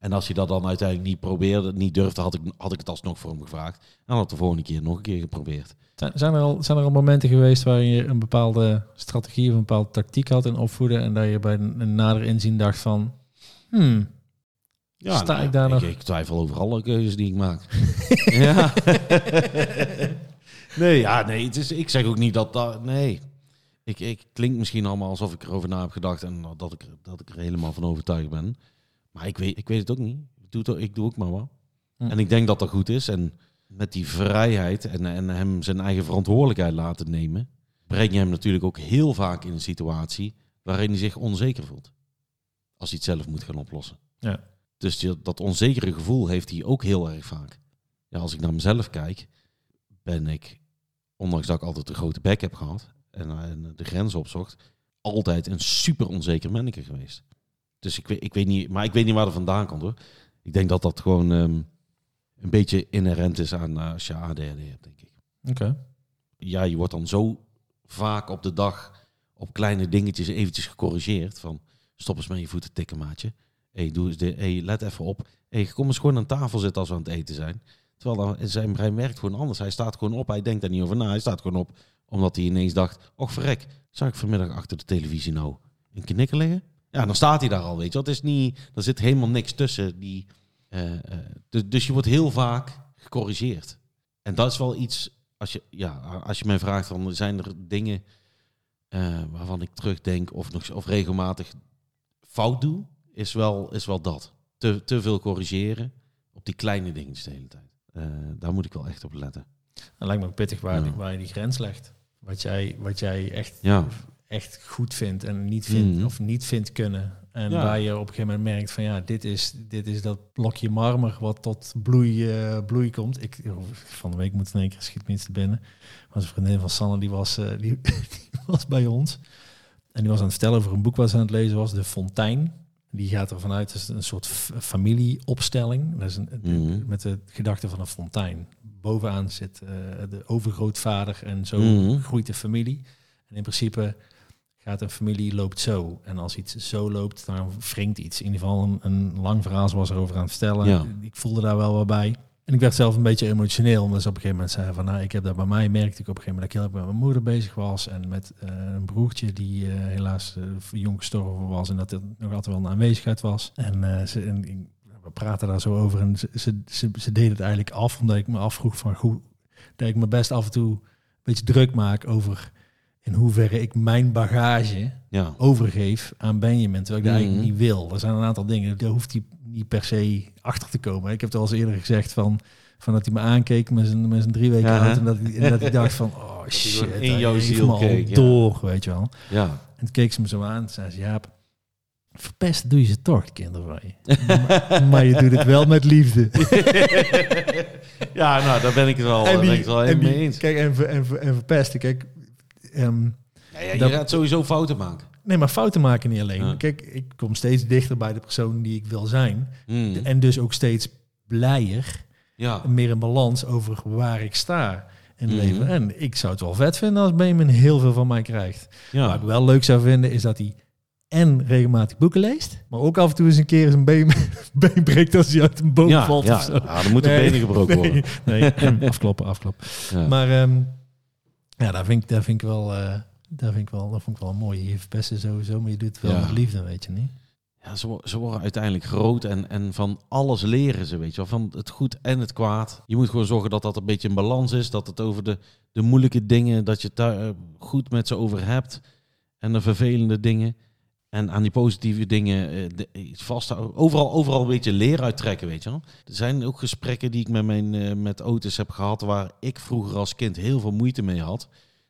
Ja. En als hij dat dan uiteindelijk niet probeerde, niet durfde, had ik, had ik het alsnog voor hem gevraagd. En dan had ik de volgende keer nog een keer geprobeerd. Zijn- er, al, zijn er al momenten geweest waarin je een bepaalde strategie of een bepaalde tactiek had in opvoeden en dat je bij een, nader inzien dacht van, hmm, Sta nou, ik daar ik, nog- Ik twijfel over alle keuzes die ik maak. ja. nee, ja, nee. Het is, ik zeg ook niet dat dat. Nee. Ik, ik klink misschien allemaal alsof ik erover na heb gedacht en dat ik, dat ik er helemaal van overtuigd ben. Maar ik weet, ik weet het ook niet. Ik doe, het, ik doe ook maar wat. Hm. En ik denk dat dat goed is. En met die vrijheid en, en hem zijn eigen verantwoordelijkheid laten nemen, breng je hem natuurlijk ook heel vaak in een situatie waarin hij zich onzeker voelt. Als hij het zelf moet gaan oplossen. Ja. Dus die- dat onzekere gevoel heeft hij ook heel erg vaak. Ja, als ik naar mezelf kijk, ben ik, ondanks dat ik altijd een grote bek heb gehad en, eh, en de grenzen opzocht, altijd een super onzeker manneke geweest. Dus ik weet, ik weet niet, maar ik weet niet waar dat vandaan komt hoor. Ik denk dat dat gewoon ehm, een beetje inherent is aan eh, als je ADHD hebt, denk ik. oké. Ja, je wordt dan zo vaak op de dag op kleine dingetjes eventjes gecorrigeerd. Van stop eens met je voeten tikken, maatje. hey, doe eens dit. hey, let even op. hey, kom eens gewoon aan tafel zitten als we aan het eten zijn. Terwijl dan, zijn brein werkt gewoon anders. Hij staat gewoon op, hij denkt daar niet over na. Hij staat gewoon op omdat hij ineens dacht... Och verrek, zou ik vanmiddag achter de televisie nou een knikker liggen? Ja, dan staat hij daar al, weet je. Het is niet, er zit helemaal niks tussen. Die, eh, dus, dus je wordt heel vaak gecorrigeerd. En dat is wel iets... Als je, ja, als je mij vraagt, van, zijn er dingen eh, waarvan ik terugdenk... Of, nog, of regelmatig fout doe, is wel, is wel dat. Te, te veel corrigeren op die kleine dingetjes de hele tijd. Daar moet ik wel echt op letten. Dat lijkt me ook pittig waar, Ja. waar je die grens legt. Wat jij, wat jij echt, Ja, echt goed vindt en niet vindt Mhm. of niet vindt kunnen. En Ja. waar je op een gegeven moment merkt van ja, dit is, dit is dat blokje marmer wat tot bloei, eh, bloei komt. Ik, van de week moet in één keer schiet me iets te binnen. Was een vriendin van Sanne, die was, eh, die, die was bij ons. En die was aan het vertellen over een boek wat ze aan het lezen was, De Fontein. Die gaat ervan uit, dat is een soort familieopstelling. Dat is een, Mhm. met de gedachte van een fontein. Bovenaan zit eh, de overgrootvader en zo Mhm. groeit de familie. En in principe gaat een familie loopt zo. En als iets zo loopt, dan wringt iets. In ieder geval een, een lang verhaal zoals erover aan het vertellen. Ja. Ik voelde daar wel wat bij. En ik werd zelf een beetje emotioneel, omdat ze op een gegeven moment zei van, nou, ik heb dat bij mij merkte ik op een gegeven moment dat ik heel erg met mijn moeder bezig was en met eh, een broertje die eh, helaas eh, jong gestorven was en dat er nog altijd wel een aanwezigheid was. En, ze, en ik- we praten daar zo over en ze, ze, ze, het eigenlijk af, omdat ik me afvroeg van, goed, dat ik me best af en toe een beetje druk maak over in hoeverre ik mijn bagage ja. overgeef aan Benjamin, terwijl ik dat eigenlijk Mhm. niet wil. Er zijn een aantal dingen, daar hoeft hij niet per se achter te komen. Ik heb het al eens eerder gezegd van, van dat hij me aankeek met zijn, met zijn drie weken Ja, oud hè? en dat, hij- en dat ik dacht van, oh hij shit, in hij jouw ziel me al keek, ja. door, weet je wel. ja. En toen keek ze me zo aan en zei ze, Jaap, verpesten doe je ze toch, de kinderen van je. maar, maar je doet het wel met liefde. ja, nou, daar ben ik het wel, daar ben ik wel helemaal die- mee eens. Kijk, en, ver- en, ver- en verpesten, kijk... ehm, Ja, ja, je dat- gaat sowieso fouten maken. nee, maar fouten maken niet alleen. Ja. Kijk, ik kom steeds dichter bij de persoon die ik wil zijn. Mm. En dus ook steeds blijer, Ja. meer in balans over waar ik sta in het Mhm. leven. En ik zou het wel vet vinden als Benjamin heel veel van mij krijgt. Wat Ja. ik wel leuk zou vinden, is dat hij en regelmatig boeken leest, maar ook af en toe eens een keer zijn been, been breekt als hij uit een boom Ja, valt ja. of zo. ja, dan moeten Nee, benen gebroken nee, worden. Nee, afkloppen, afkloppen. Ja. Maar ehm, ja, daar vind ik, daar vind ik wel, eh, daar vind ik wel, dat vond ik wel mooi. Je verpesten sowieso, maar je doet het wel Ja. met liefde, weet je niet? Ja, ze, ze worden uiteindelijk groot en, en van alles leren ze, weet je wel. Van het goed en het kwaad. Je moet gewoon zorgen dat dat een beetje in balans is. Dat het over de, de moeilijke dingen, dat je het daar eh, goed met ze over hebt. En de vervelende dingen. En aan die positieve dingen eh, iets vasthouden. Overal, overal een beetje leer uittrekken, weet je wel. Er zijn ook gesprekken die ik met, mijn, eh, met Otis heb gehad... waar ik vroeger als kind heel veel moeite mee had.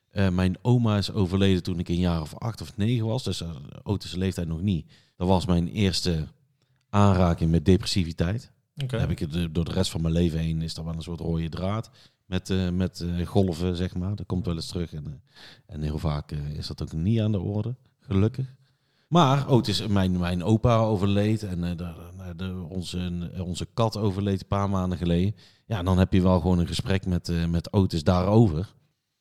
Eh, mijn oma is overleden toen ik een jaar of acht of negen was. Dus uh, Otis' leeftijd nog niet. Dat was mijn eerste aanraking met depressiviteit. Oké. heb ik het eh, door de rest van mijn leven heen is er wel een soort rode draad met, eh, met eh, golven, zeg maar. Dat komt wel eens terug en, eh, en heel vaak eh, is dat ook niet aan de orde, gelukkig. Maar oh, is mijn, mijn opa overleed en eh, de, de- onze, onze kat overleed een paar maanden geleden. Ja, dan heb je wel gewoon een gesprek met, eh, met Otis daarover.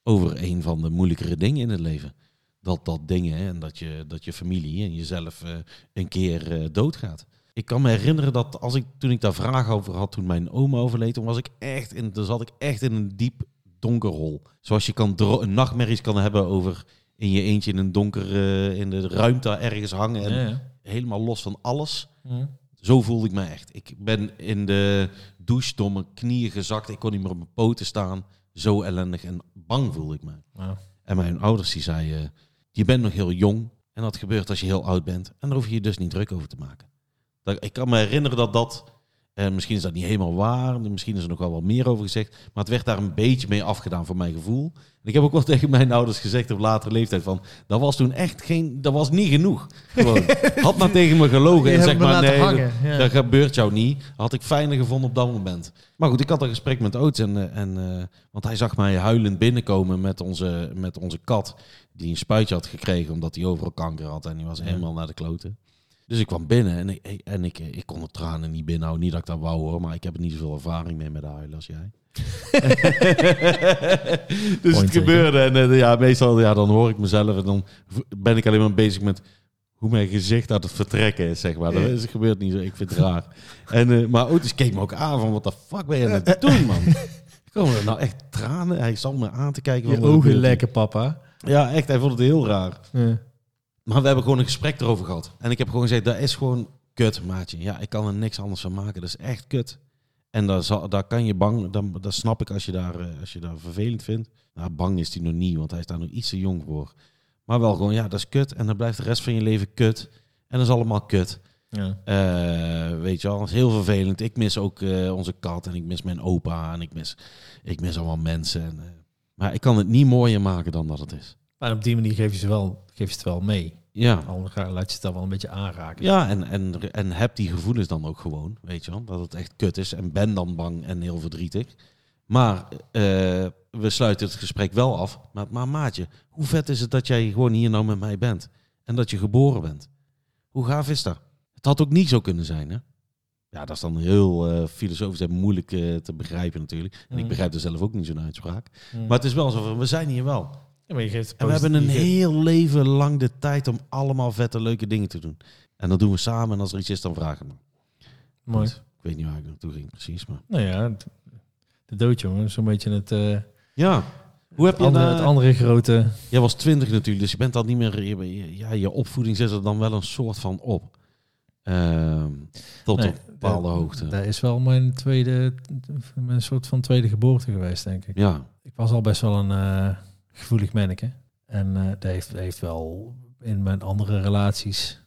Over een van de moeilijkere dingen in het leven. Dat, dat dingen en dat je, dat je familie en jezelf eh, een keer eh, doodgaat. Ik kan me herinneren dat als ik, toen ik daar vragen over had toen mijn oma overleed, toen was ik echt in, dan zat ik echt in een diep donker hol. Zoals je kan nachtmerries kan hebben over in je eentje in een donker, eh, in de ruimte ergens hangen en Ja, ja. helemaal los van alles. Zo voelde ik me echt. Ik ben in de douche door mijn knieën gezakt. Ik kon niet meer op mijn poten staan. Zo ellendig en bang voelde ik me. En mijn ouders die zeiden, je bent nog heel jong. En dat gebeurt als je heel oud bent. En daar hoef je je dus niet druk over te maken. Ik kan me herinneren dat dat, eh, misschien is dat niet helemaal waar. Misschien is er nog wel wat meer over gezegd. Maar het werd daar een beetje mee afgedaan voor mijn gevoel. En ik heb ook wel tegen mijn ouders gezegd op latere leeftijd van, dat was toen echt geen, dat was niet genoeg. Gewoon, had maar tegen me gelogen en zeg maar nee, hangen, dat- ja. dat gebeurt jou niet. Had ik fijner gevonden op dat moment. Maar goed, ik had een gesprek met Oots. En, eh, en, eh, want hij zag mij huilend binnenkomen met onze, met onze kat. Die een spuitje had gekregen omdat hij overal kanker had. En die was helemaal naar de kloten. Dus ik kwam binnen en, ik, en ik, ik kon de tranen niet binnenhouden. Niet dat ik dat wou hoor, maar ik heb er niet zoveel ervaring mee met huilen als jij. dus Point het gebeurde. En eh, ja, meestal ja, dan hoor ik mezelf en dan ben ik alleen maar bezig met hoe mijn gezicht aan het vertrekken is, zeg maar. Dat is, gebeurt niet zo. Ik vind het raar. En, eh, maar Otis keek me ook aan van, wat de fuck ben je aan het doen, man? Komen er nou echt tranen? Hij zat me aan te kijken. Je ogen er? lekker, papa. Ja, echt. Hij vond het heel raar. Ja. Maar we hebben gewoon een gesprek erover gehad. En ik heb gewoon gezegd, dat is gewoon kut, maatje. Ja, ik kan er niks anders van maken. Dat is echt kut. En daar, zal, daar kan je bang, dan, dat snap ik als je, daar, eh, als je daar vervelend vindt. Nou, bang is hij nog niet, want hij is daar nog iets te jong voor. Maar wel gewoon, ja, dat is kut. En dan blijft de rest van je leven kut. En dat is allemaal kut. Ja. Eh, weet je wel, dat is heel vervelend. Ik mis ook eh, onze kat en ik mis mijn opa en ik mis, ik mis allemaal mensen. En, maar ik kan het niet mooier maken dan dat het is. Maar op die manier geef je, ze wel, geef je het wel mee. Ja, Al laat je het dan wel een beetje aanraken. ja en, en, en heb die gevoelens dan ook gewoon, weet je wel. Dat het echt kut is en ben dan bang en heel verdrietig. Maar eh, we sluiten het gesprek wel af. Maar, maar maatje, hoe vet is het dat jij gewoon hier nou met mij bent? En dat je geboren bent? Hoe gaaf is dat? Het had ook niet zo kunnen zijn, hè? Ja, dat is dan heel eh, filosofisch en moeilijk eh, te begrijpen natuurlijk. En ik begrijp er zelf ook niet zo'n uitspraak. Mm. Maar het is wel zo van, we zijn hier wel. Ja, maar je geeft En we hebben een geeft- heel leven lang de tijd om allemaal vette, leuke dingen te doen. En dat doen we samen. En als er iets is, dan vragen we. Mooi. Ik weet niet waar ik naartoe ging precies, maar... Nou ja, de dood, jongen. Zo'n beetje het, eh, Ja. Hoe heb je andere, het andere grote... Jij was twintig natuurlijk, dus je bent al niet meer... je- je- Ja, je opvoeding zet er dan wel een soort van op. Ehm, tot Nee, op een bepaalde hoogte. Dat is wel mijn tweede, mijn soort van tweede geboorte geweest, denk ik. Ja. Ik was al best wel een eh, gevoelig manneke. En eh dat heeft, heeft wel in mijn andere relaties,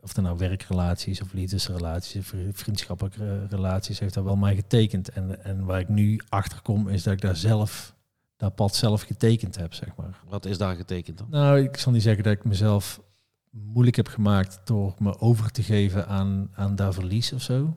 of het nou werkrelaties of liefdesrelaties, of vri- vriendschappelijke relaties, heeft dat wel mij getekend. En, en waar ik nu achter kom, is dat ik daar zelf, dat pad zelf getekend heb, zeg maar. Wat is daar getekend dan? Nou, ik zal niet zeggen dat ik mezelf moeilijk heb gemaakt door me over te geven aan, aan dat verlies of zo.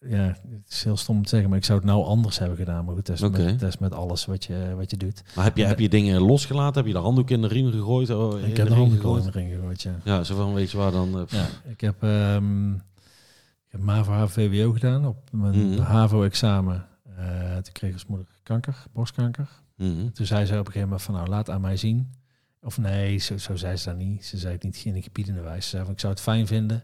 Ja, het is heel stom te zeggen, maar ik zou het nou anders hebben gedaan. Maar goed, dat is, met, dat is met alles wat je, wat je doet. Maar heb je, heb je dingen losgelaten? Heb je de handdoek in de riem gegooid? Oh, ik de heb de handen gegooid? in de ring gegooid, ja. Ja, zo van, weet je waar dan... eh, ja ik heb, ehm ik heb MAVO HVWO gedaan op mijn Mhm. HAVO-examen. Eh, toen kreeg als moeder kanker, borstkanker. Mhm. Toen zei ze op een gegeven moment van nou laat aan mij zien. Of nee, zo, zo zei ze dat niet. Ze zei het niet in de gebiedende wijze. Ze zei van ik zou het fijn vinden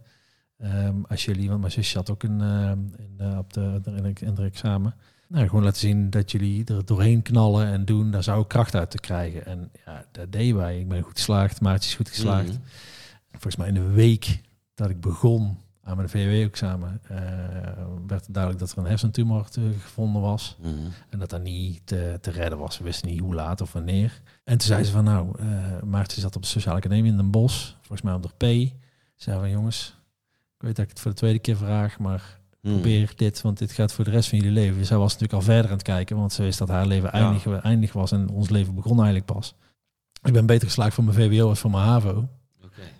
ehm, als jullie, want mijn zusje had ook een, ehm, in, eh, op de, in, de, examen. Nou, gewoon laten zien dat jullie er doorheen knallen en doen. Daar zou ik kracht uit te krijgen. En ja, dat deden wij. Ik ben goed geslaagd, Maartje is goed geslaagd. Mhm. Volgens mij in de week dat ik begon aan mijn VW-examen, eh, werd duidelijk dat er een hersentumor te- gevonden was. Mhm. En dat dat niet te, te redden was. We wisten niet hoe laat of wanneer. En toen zei ze van nou, eh Maartje zat op de sociale academie in Den Bosch. Volgens mij op de P. Ze zei van jongens, weet dat ik het voor de tweede keer vraag, maar Mhm. probeer dit, want dit gaat voor de rest van jullie leven. Zij was natuurlijk al verder aan het kijken, want ze wist dat haar leven Ja. eindig, eindig was en ons leven begon eigenlijk pas. Ik ben beter geslaagd voor mijn VWO als voor mijn HAVO.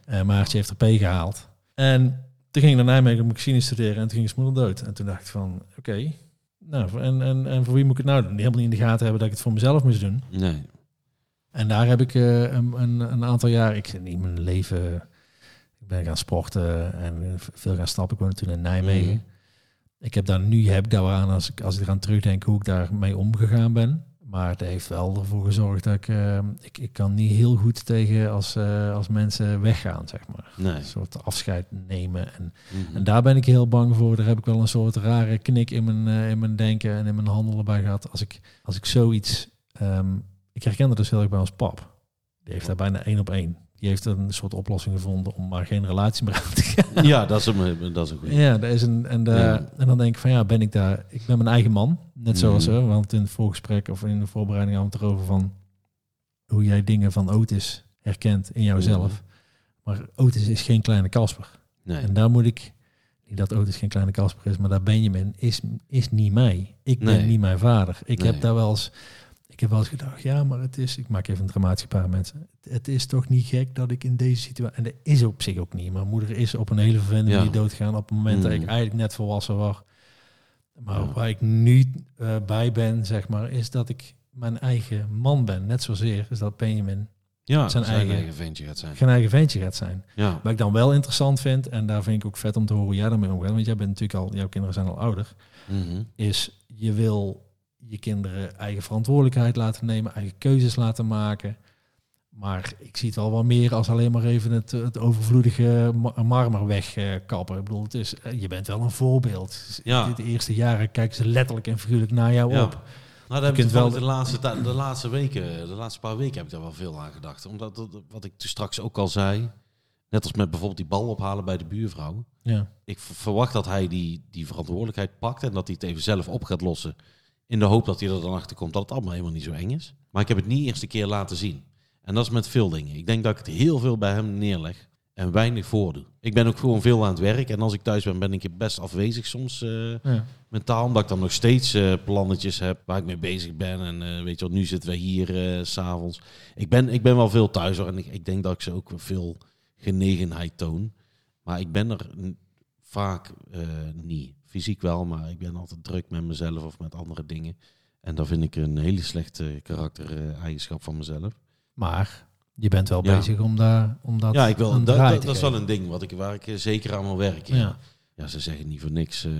Eh Maartje heeft er P gehaald. En Toen ging ik naar Nijmegen om machine studeren en toen ging zijn moeder dood. En toen dacht ik van, oké, nou, en, en, en voor wie moet ik het nou doen? Die helemaal niet in de gaten hebben dat ik het voor mezelf moest doen. Nee. En daar heb ik eh, een, een, een aantal jaar, ik in mijn leven, ik ben gaan sporten en veel gaan stappen. Ik woonde toen in Nijmegen. Mhm. Ik heb daar nu, heb ik daar aan, als ik, als ik eraan terugdenk, hoe ik daarmee omgegaan ben. Maar het heeft wel ervoor gezorgd dat ik, eh, ik, ik kan niet heel goed tegen als, eh, als mensen weggaan, zeg maar. Nee. Een soort afscheid nemen. En, Mhm. en daar ben ik heel bang voor. Daar heb ik wel een soort rare knik in mijn, eh, in mijn denken en in mijn handelen bij gehad. Als ik, als ik zoiets... ehm, ik herken dat dus heel erg bij ons pap. Die heeft daar bijna één op één. Die heeft een soort oplossing gevonden om maar geen relatie meer aan te gaan. Ja, dat is een, dat is een goede. Ja, dat is een, en, daar- Ja. en dan denk ik van ja, ben ik daar... Ik ben mijn eigen man. Net zoals, hè, want in het voorgesprek of in de voorbereiding hadden we het erover van... hoe jij dingen van Otis herkent in jouzelf. Mhm. Maar Otis is geen kleine Casper. Nee. En daar moet ik, niet dat Otis geen kleine Casper is, maar daar Benjamin is, is niet mij. Ik ben Nee. niet mijn vader. Ik Nee. heb daar wel eens, ik heb wel eens gedacht, ja, maar het is, ik maak even een dramatische paar mensen. Het, is toch niet gek dat ik in deze situatie, en dat is op zich ook niet. Mijn moeder is op een hele vervelende Ja. manier doodgegaan op het moment dat ik Mm. eigenlijk net volwassen was. Maar Ja. waar ik nu eh, bij ben, zeg maar, is dat ik mijn eigen man ben. Net zozeer is dat Benjamin ja, zijn zijn, eigen- eigen, ventje gaat zijn. geen eigen ventje gaat zijn. Ja. Wat ik dan wel interessant vind, en daar vind ik ook vet om te horen hoe jij daarmee omgaat, want jij bent natuurlijk al, jouw kinderen zijn al ouder, Mhm. is je wil je kinderen eigen verantwoordelijkheid laten nemen, eigen keuzes laten maken. Maar ik zie het wel wat meer als alleen maar even het, het overvloedige ma- marmer wegkappen. Ik bedoel, het is, eh, je bent wel een voorbeeld. Ja. De eerste jaren kijken ze letterlijk en figuurlijk naar jou Ja. op. Nou, daar heb ik wel- wel de laatste, de laatste weken, de laatste paar weken heb ik daar wel veel aan gedacht. Omdat, dat- wat ik toen straks ook al zei, net als met bijvoorbeeld die bal ophalen bij de buurvrouw. Ja. Ik verwacht dat hij die, die verantwoordelijkheid pakt en dat hij het even zelf op gaat lossen. In de hoop dat hij er dan achter komt dat het allemaal helemaal niet zo eng is. Maar ik heb het niet eerst een keer laten zien. En dat is met veel dingen. Ik denk dat ik het heel veel bij hem neerleg en weinig voordoe. Ik ben ook gewoon veel aan het werk. En als ik thuis ben, ben ik best afwezig soms Ja. mentaal. Omdat ik dan nog steeds eh, plannetjes heb waar ik mee bezig ben. En eh, weet je wat, nu zitten we hier s s'avonds. Ik ben, ik ben wel veel thuis hoor. En ik, ik denk dat ik ze ook veel genegenheid toon. Maar ik ben er vaak niet. Fysiek wel, maar ik ben altijd druk met mezelf of met andere dingen. En dat vind ik een hele slechte karakter-eigenschap van mezelf. Maar je bent wel Ja. bezig om, daar, om dat ja, ik wil, een dat, dat, dat is wel een ding wat ik, waar ik eh, zeker aan wil werken. Ja. Ja. ja, ze zeggen niet voor niks. eh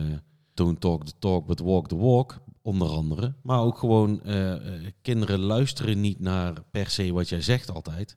don't talk the talk, but walk the walk. Onder andere. Maar ook gewoon, eh, eh, kinderen luisteren niet naar per se wat jij zegt altijd.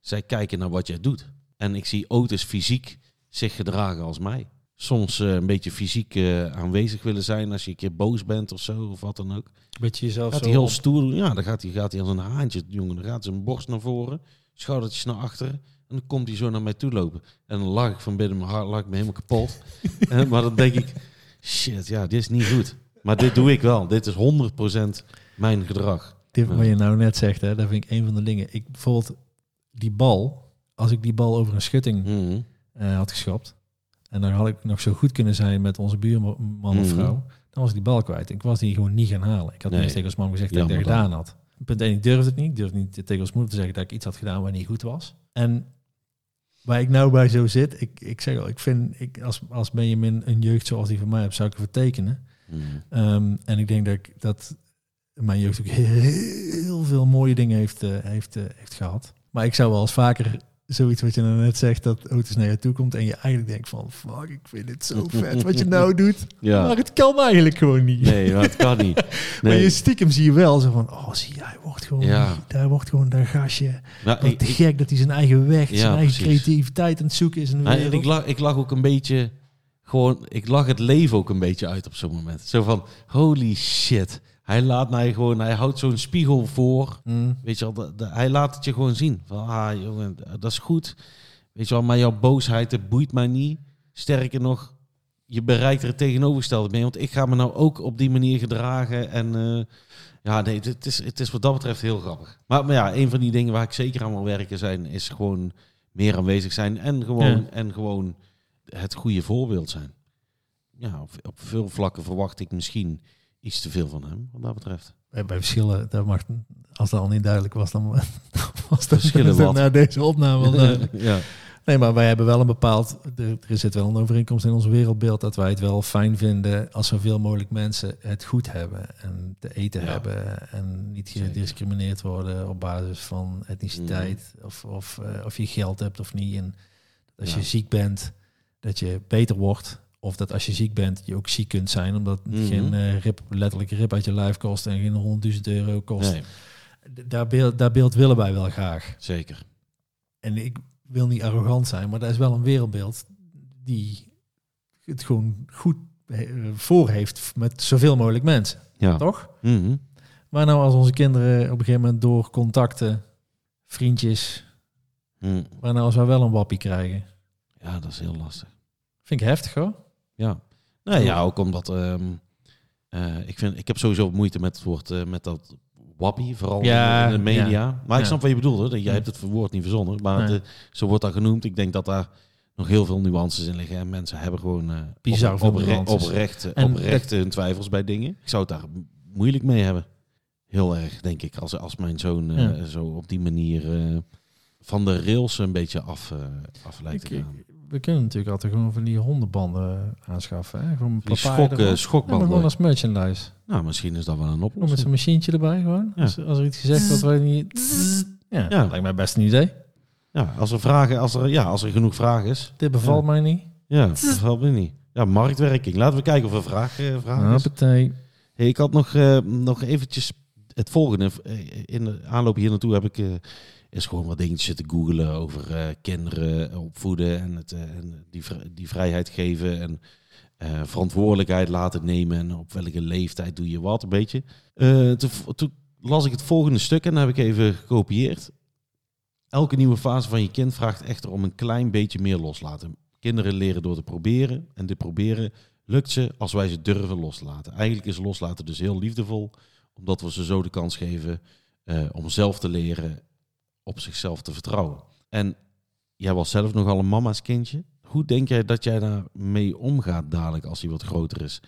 Zij kijken naar wat jij doet. En ik zie Otis fysiek zich gedragen als mij. Soms eh, een beetje fysiek eh, aanwezig willen zijn als je een keer boos bent of zo, of wat dan ook. Beetje jezelf Gaat zo hij heel op- stoer doen? Ja, dan gaat hij, gaat hij als een haantje, jongen. Dan gaat zijn borst naar voren, schoudertjes naar achteren. En dan komt hij zo naar mij toe lopen. En dan lag ik van binnen mijn hart, lag ik me helemaal kapot. Eh, maar dan denk ik, shit, ja, dit is niet goed. Maar dit doe ik wel. Dit is 100% mijn gedrag. Dit wat je nou net zegt, hè, dat vind ik een van de dingen. Ik bijvoorbeeld die bal, als ik die bal over een schutting Mhm. eh, had geschopt. En dan had ik nog zo goed kunnen zijn met onze buurman of Mhm. vrouw. Dan was ik die bal kwijt. Ik was die gewoon niet gaan halen. Ik had Nee. tegen ons man gezegd dat ik dat gedaan had. Punt 1, ik durfde het niet. Ik durfde niet tegen ons moeder te zeggen dat ik iets had gedaan waar niet goed was. En waar ik nou bij zo zit, ik, ik zeg al, ik vind, ik, als, als Benjamin een jeugd zoals die van mij hebt, zou ik ervoor tekenen. Mhm. Ehm, en ik denk dat, ik, dat mijn jeugd ook heel veel mooie dingen heeft, eh, heeft, eh, heeft gehad. Maar ik zou wel eens vaker zoiets wat je nou net zegt, dat auto's naar je toe komt en je eigenlijk denkt van, fuck, ik vind het zo vet wat je nou doet. Ja. Maar het kan eigenlijk gewoon niet. Nee, maar het kan niet. Maar je stiekem zie je wel zo van, oh zie je, hij wordt gewoon, Ja. daar wordt gewoon dat gastje. Nou, ik- te gek dat hij zijn eigen weg, Ja, zijn eigen precies. creativiteit aan het zoeken is in de Nou, ik, lag, ik lag ook een beetje, gewoon, ik lag het leven ook een beetje uit op zo'n moment. Zo van, holy shit. Hij laat mij gewoon, hij houdt zo'n spiegel voor. Mm. Weet je wel, de- de- hij laat het je gewoon zien. Van, ah jongen, dat is goed. Weet je wel, maar jouw boosheid, het boeit mij niet. Sterker nog, je bereikt er het tegenovergestelde mee. Want ik ga me nou ook op die manier gedragen. En eh, ja, nee, het is, het is wat dat betreft heel grappig. Maar, maar ja, een van die dingen waar ik zeker aan wil werken zijn, is gewoon meer aanwezig zijn. En gewoon, Ja. en gewoon het goede voorbeeld zijn. Ja, op, op veel vlakken verwacht ik misschien iets te veel van hem, wat dat betreft. Bij, bij verschillen, dat mag, als dat al niet duidelijk was, dan was dat Verschillen na deze opname wel duidelijk. ja. Nee, maar wij hebben wel een bepaald... Er, zit wel een overeenkomst in ons wereldbeeld... dat wij het wel fijn vinden als zoveel mogelijk mensen het goed hebben... en te eten Ja. hebben en niet gediscrimineerd worden... op basis van etniciteit of, of, eh, of je geld hebt of niet. En als Ja. je ziek bent, dat je beter wordt... Of dat als je ziek bent, je ook ziek kunt zijn, omdat het Mhm. geen eh, rip, letterlijke rip uit je lijf kost en geen honderdduizend euro kost. Nee, Daar, beeld, daar beeld willen wij wel graag. zeker. En ik wil niet arrogant zijn, maar dat is wel een wereldbeeld die het gewoon goed eh, voor heeft met zoveel mogelijk mensen, Ja. toch? Mhm. Maar nou als onze kinderen op een gegeven moment door contacten, vriendjes, Mhm. maar nou als wij wel een wappie krijgen, Ja, dat is heel lastig. vind ik heftig hoor. Ja. Nee, ja, ook omdat ehm, eh, ik vind, ik heb sowieso moeite met het woord, eh, met dat wappie, vooral Ja, in de media. ja. Maar ik snap wat je bedoelt, hoor. Dat Jij hebt het woord niet verzonnen, maar Nee. het, zo wordt dat genoemd. Ik denk dat daar nog heel veel nuances in liggen. En mensen hebben gewoon eh Bizar op, oprecht, hun twijfels bij dingen. Ik zou het daar moeilijk mee hebben. Heel erg, denk ik, als, als mijn zoon Ja. zo op die manier van de rails een beetje af, eh af lijkt te gaan. We kunnen natuurlijk altijd gewoon van die hondenbanden aanschaffen. Hè? Gewoon Die schok, eh, Ja, schokbanden. gewoon als merchandise. Nou, misschien is dat wel een Gewoon met oplossing. zo'n machientje erbij gewoon. Ja. Als, als er iets gezegd wordt je niet... Ja, Ja. lijkt mij best een idee. Ja, als er, vragen, als er, ja, als er genoeg vraag is. Dit bevalt mij niet. Ja, dat valt me niet. Ja, marktwerking. Laten we kijken of er vraag, eh, vraag is. Hey, ik had nog, eh, nog eventjes het volgende. Eh, In de aanloop hier naartoe heb ik eh is gewoon wat dingetjes zitten googelen over eh, kinderen opvoeden en, het, eh, die, die vrijheid geven en eh, verantwoordelijkheid laten nemen en op welke leeftijd doe je wat, een beetje. Toen, toen las ik het volgende stuk en dat heb ik even gekopieerd. Elke nieuwe fase van je kind vraagt echter om een klein beetje meer loslaten. Kinderen leren door te proberen en dit proberen lukt ze als wij ze durven loslaten. Eigenlijk is loslaten dus heel liefdevol, omdat we ze zo de kans geven om zelf te leren op zichzelf te vertrouwen. En jij was zelf nogal een mama's kindje. Hoe denk jij dat jij daar mee omgaat dadelijk als hij wat groter is?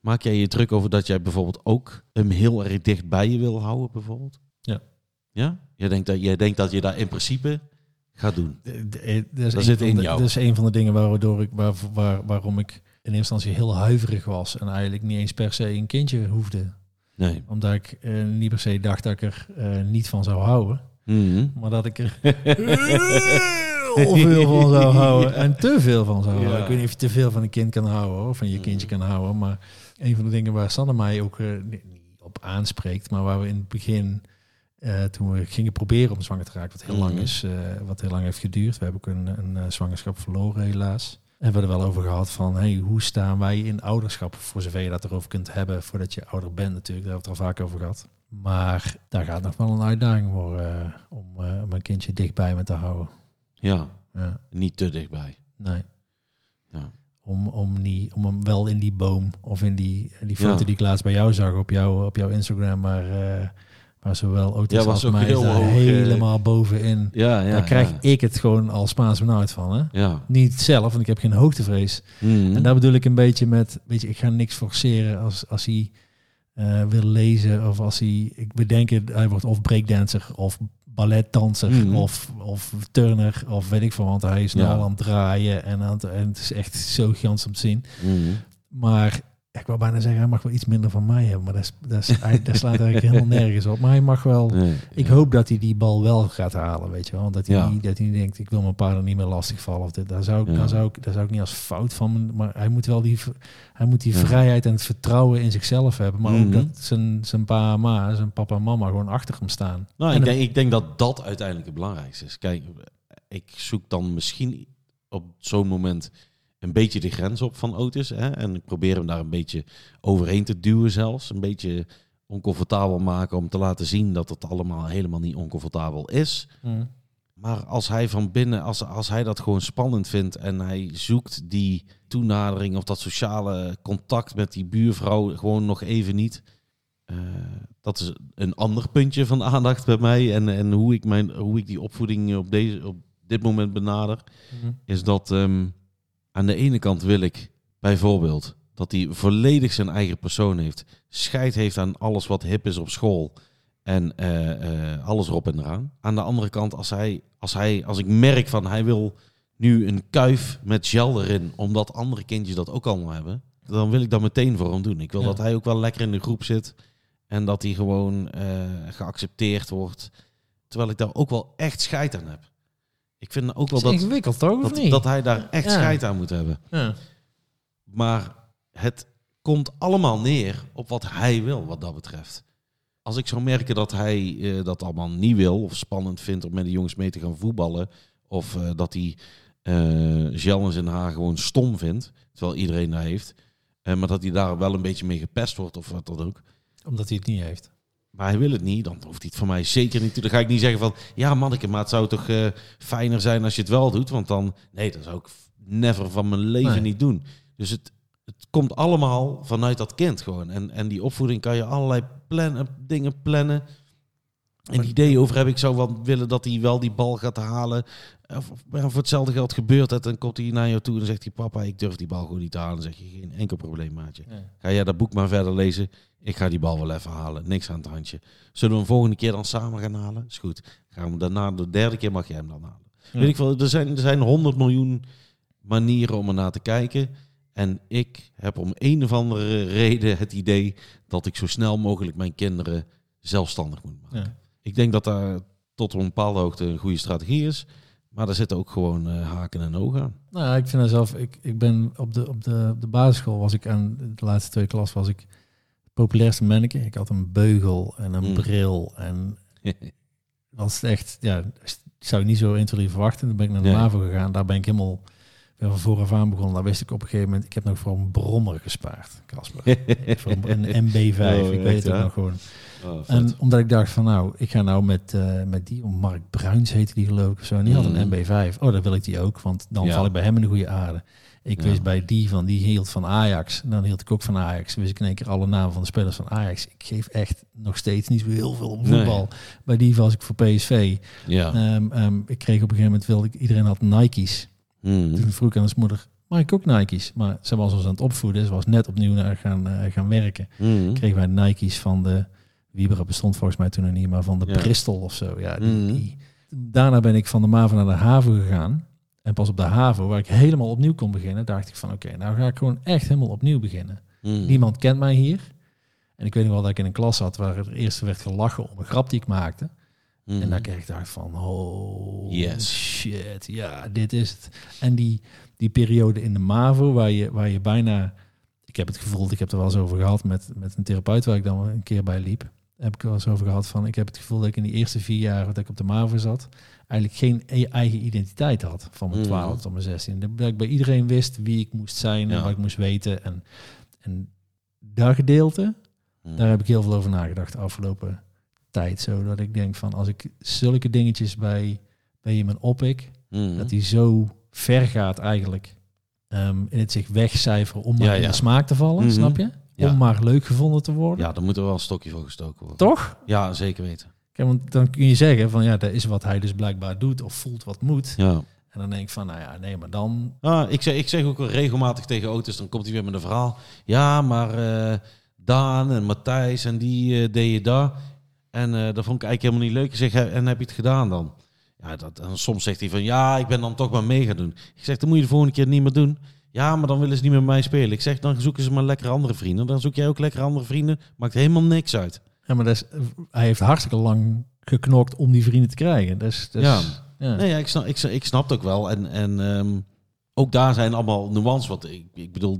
Maak jij je druk over dat jij bijvoorbeeld ook hem heel erg dicht bij je wil houden, bijvoorbeeld? Ja. Ja? Jij denkt dat, jij denkt dat je daar in principe gaat doen? De- de- eh, Dat is, Dat een zit in de- jou. dat is een van de dingen waardoor ik, waar, waar, waarom ik in eerste instantie heel huiverig was. En eigenlijk niet eens per se een kindje hoefde. Nee. Omdat ik eh, niet per se dacht dat ik er eh, niet van zou houden. Mhm. Maar dat ik er heel veel van zou houden. En te veel van zou houden. Ja. Ik weet niet of je te veel van een kind kan houden. Of van je Mhm. kindje kan houden. Maar een van de dingen waar Sanne mij ook eh, niet op aanspreekt. Maar waar we in het begin... eh, toen we gingen proberen om zwanger te raken, wat heel lang Mhm. is, eh, wat heel lang heeft geduurd. We hebben ook een, een zwangerschap verloren, helaas. En we hebben er wel over gehad van, hey, hoe staan wij in ouderschap? Voor zover je dat erover kunt hebben, voordat je ouder bent natuurlijk. Daar hebben we het al vaak over gehad. Maar daar gaat nog wel een uitdaging worden eh, om eh, mijn kindje dichtbij me te houden. Ja, Ja, niet te dichtbij. nee. Ja. Om, om, niet, om hem wel in die boom of in die, die foto Ja. die ik laatst bij jou zag op, jou, op jouw Instagram, maar, eh, maar zowel Otis Ja, was als mij heel hoog, eh, helemaal bovenin. Ja, ja. daar krijg ja. ik het gewoon al Spaans benauwd van. Hè? Ja. Niet zelf, want ik heb geen hoogtevrees. Mhm. En daar bedoel ik een beetje met, weet je, ik ga niks forceren als, als hij eh, wil lezen of als hij, ik bedenk het, hij wordt of breakdancer of balletdanser Mhm. of, of turner of weet ik veel, want hij is nu Ja. al aan het draaien en, aan het, en het is echt zo gigantisch om te zien. Mhm. Maar ik wou bijna zeggen, hij mag wel iets minder van mij hebben, maar dat, is, dat, is, hij, dat slaat eigenlijk helemaal nergens op. Maar hij mag wel, Nee, ik ja. hoop dat hij die bal wel gaat halen, weet je wel. Dat hij, Ja. niet, dat hij niet denkt, ik wil mijn paarden niet meer lastigvallen. Of dit. Daar, zou ik, Ja. daar, zou ik, daar zou ik niet als fout van, maar hij moet wel die, hij moet die vrijheid en het vertrouwen in zichzelf hebben. Maar ook Mhm. dat zijn, zijn pa en ma, zijn papa en mama gewoon achter hem staan. Nou, En ik denk, ik denk dat dat uiteindelijk het belangrijkste is. Kijk, ik zoek dan misschien op zo'n moment een beetje de grens op van Otis. Hè? En ik probeer hem daar een beetje overheen te duwen zelfs. Een beetje oncomfortabel maken om te laten zien dat het allemaal helemaal niet oncomfortabel is. Maar als hij van binnen, als, als hij dat gewoon spannend vindt en hij zoekt die toenadering of dat sociale contact met die buurvrouw gewoon nog even niet. eh, dat is een ander puntje van aandacht bij mij. En, en hoe, ik mijn, hoe ik die opvoeding op, deze, op dit moment benader. Is dat ehm, aan de ene kant wil ik bijvoorbeeld dat hij volledig zijn eigen persoon heeft. Scheid heeft aan alles wat hip is op school. En eh, eh, alles erop en eraan. Aan de andere kant, als, hij, als, hij, als ik merk van hij wil nu een kuif met gel erin, omdat andere kindjes dat ook allemaal hebben, dan wil ik dat meteen voor hem doen. Ik wil Ja. dat hij ook wel lekker in de groep zit en dat hij gewoon eh, geaccepteerd wordt, terwijl ik daar ook wel echt scheid aan heb. Ik vind ook wel Dat dat, ingewikkeld toch, of dat, niet? dat hij daar echt Ja. scheid aan moet hebben. ja. Maar het komt allemaal neer op wat hij wil, wat dat betreft. Als ik zou merken dat hij eh, dat allemaal niet wil, of spannend vindt om met de jongens mee te gaan voetballen, of eh, dat hij gel in zijn haar gewoon stom vindt, terwijl iedereen dat heeft, eh, maar dat hij daar wel een beetje mee gepest wordt of wat dan ook. Omdat hij het niet heeft. Maar hij wil het niet, dan hoeft hij het van mij zeker niet. Dan ga ik niet zeggen van, ja manneke, maar het zou toch eh, fijner zijn als je het wel doet. Want dan, nee, dat zou ik never van mijn leven Nee. niet doen. Dus het, het komt allemaal vanuit dat kind gewoon. En, en die opvoeding kan je allerlei plannen, dingen plannen. Een idee over heb ik zou wel willen dat hij wel die bal gaat halen. Of, voor hetzelfde geld gebeurt het. Dan komt hij naar jou toe en zegt hij, papa, ik durf die bal gewoon niet te halen. Dan zeg je, geen enkel probleem, maatje. Ga jij dat boek maar verder lezen. Ik ga die bal wel even halen. Niks aan het handje. Zullen we hem volgende keer dan samen gaan halen? Is goed. Gaan we daarna, de derde keer mag jij hem dan halen. Ja. Weet ik wel, er zijn, er zijn 100 miljoen manieren om er naar te kijken. En ik heb om een of andere reden het idee dat ik zo snel mogelijk mijn kinderen zelfstandig moet maken. Ja. Ik denk dat daar tot een bepaalde hoogte een goede strategie is. Maar daar zitten ook gewoon eh, haken en ogen aan. Nou, ja, ik vind dat zelf. Ik, ik ben op de, op, de, op de basisschool was ik aan de laatste twee klas was ik het populairste manneke. Ik had een beugel en een Mm. bril en is echt, ja, zou ik niet zo 1, 2, 3 verwachten. Dan ben ik naar de Nee. MAVO gegaan. Daar ben ik helemaal ben van vooraf aan begonnen. Daar wist ik op een gegeven moment, ik heb nog voor een brommer gespaard, Casper. voor een, een MB5, Oh, ik weet het ja? nog gewoon. Oh. En omdat ik dacht van nou, ik ga nou met, eh, met die, Mark Bruins heette die geloof ik of zo. En die had een MB5. Oh, dan wil ik die ook, want dan Ja. val ik bij hem in de goede aarde. Ik Ja. wist bij die van, die hield van Ajax. En dan hield ik ook van Ajax. Wist ik in één keer alle namen van de spelers van Ajax. Ik geef echt nog steeds niet zo heel veel om Nee. voetbal. Bij die was ik voor PSV. ja. Ehm, ehm, ik kreeg op een gegeven moment, wilde ik, iedereen had Nike's. Mm. Toen vroeg ik aan zijn moeder, mag ik ook Nike's? Maar ze was ons aan het opvoeden. Ze was net opnieuw naar gaan, eh, gaan werken Mm. kregen wij Nike's van de Wiebera bestond volgens mij toen nog niet, maar van de Ja. Bristol of zo. Ja, die, Mhm. die- Daarna ben ik van de MAVO naar de HAVO gegaan. En pas op de HAVO, waar ik helemaal opnieuw kon beginnen, dacht ik van oké, nou ga ik gewoon echt helemaal opnieuw beginnen. Mm. Niemand kent mij hier. En ik weet nog wel dat ik in een klas zat waar het eerst werd gelachen om een grap die ik maakte. Mm. En daar kreeg ik dacht van, oh Yes. shit, ja, dit is het. En die, die periode in de MAVO, waar je, waar je bijna... Ik heb het gevoel, ik heb er wel eens over gehad met, met een therapeut waar ik dan een keer bij liep. Heb ik wel eens over gehad van, ik heb het gevoel dat ik in die eerste vier jaar dat ik op de MAVO zat, eigenlijk geen e- eigen identiteit had van mijn Mhm. 12 tot mijn 16. Dat ik bij iedereen wist wie ik moest zijn en Ja. wat ik moest weten. En, en dat gedeelte, Mm. daar heb ik heel veel over nagedacht de afgelopen tijd. Zodat ik denk van als ik zulke dingetjes bij, bij iemand opik, Mm. dat die zo ver gaat eigenlijk ehm, in het zich wegcijferen om maar Ja, in de smaak te vallen, Mhm. snap je? Ja. Om maar leuk gevonden te worden. Ja, dan moet er wel een stokje voor gestoken worden. Toch? Ja, zeker weten. Kijk, want dan kun je zeggen van ja, dat is wat hij dus blijkbaar doet of voelt wat moet. Ja. En dan denk ik van nou ja, nee, maar dan... Ah, ik, zeg, ik zeg ook regelmatig tegen auto's, dan komt hij weer met een verhaal. Ja, maar eh, Daan en Matthijs en die eh deed je daar. En eh, dat vond ik eigenlijk helemaal niet leuk. Ik zeg, "Hè, en heb je het gedaan dan? Ja, dat, en soms zegt hij van, ja, ik ben dan toch maar mee gaan doen. Ik zeg, dan moet je de volgende keer niet meer doen. Ja, maar dan willen ze niet met mij spelen. Ik zeg, dan zoeken ze maar lekker andere vrienden. Dan zoek jij ook lekker andere vrienden. Maakt helemaal niks uit. Ja, maar dat is, hij heeft hartstikke lang geknokt om die vrienden te krijgen. Dus, dus, Ja. ja. Nee, ja, ik, snap, ik, ik snap het ook wel. En, en ehm, ook daar zijn allemaal nuances. Wat ik, ik bedoel,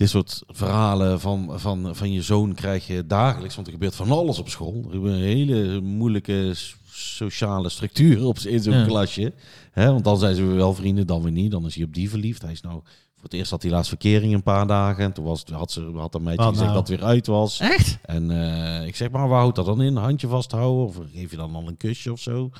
dit soort verhalen van, van, van je zoon krijg je dagelijks. Want er gebeurt van alles op school. Er is een hele moeilijke sociale structuur op, in zo'n Ja. klasje. Hè, want dan zijn ze wel vrienden, dan weer niet. Dan is hij op die verliefd. Hij is nou... Voor het eerst had hij laatst verkering een paar dagen. En toen was, had, ze, had een meisje Wat gezegd nou? dat het weer uit was. Echt? En eh, ik zeg maar, waar houdt dat dan in? Handje vasthouden? Of geef je dan al een kusje of zo?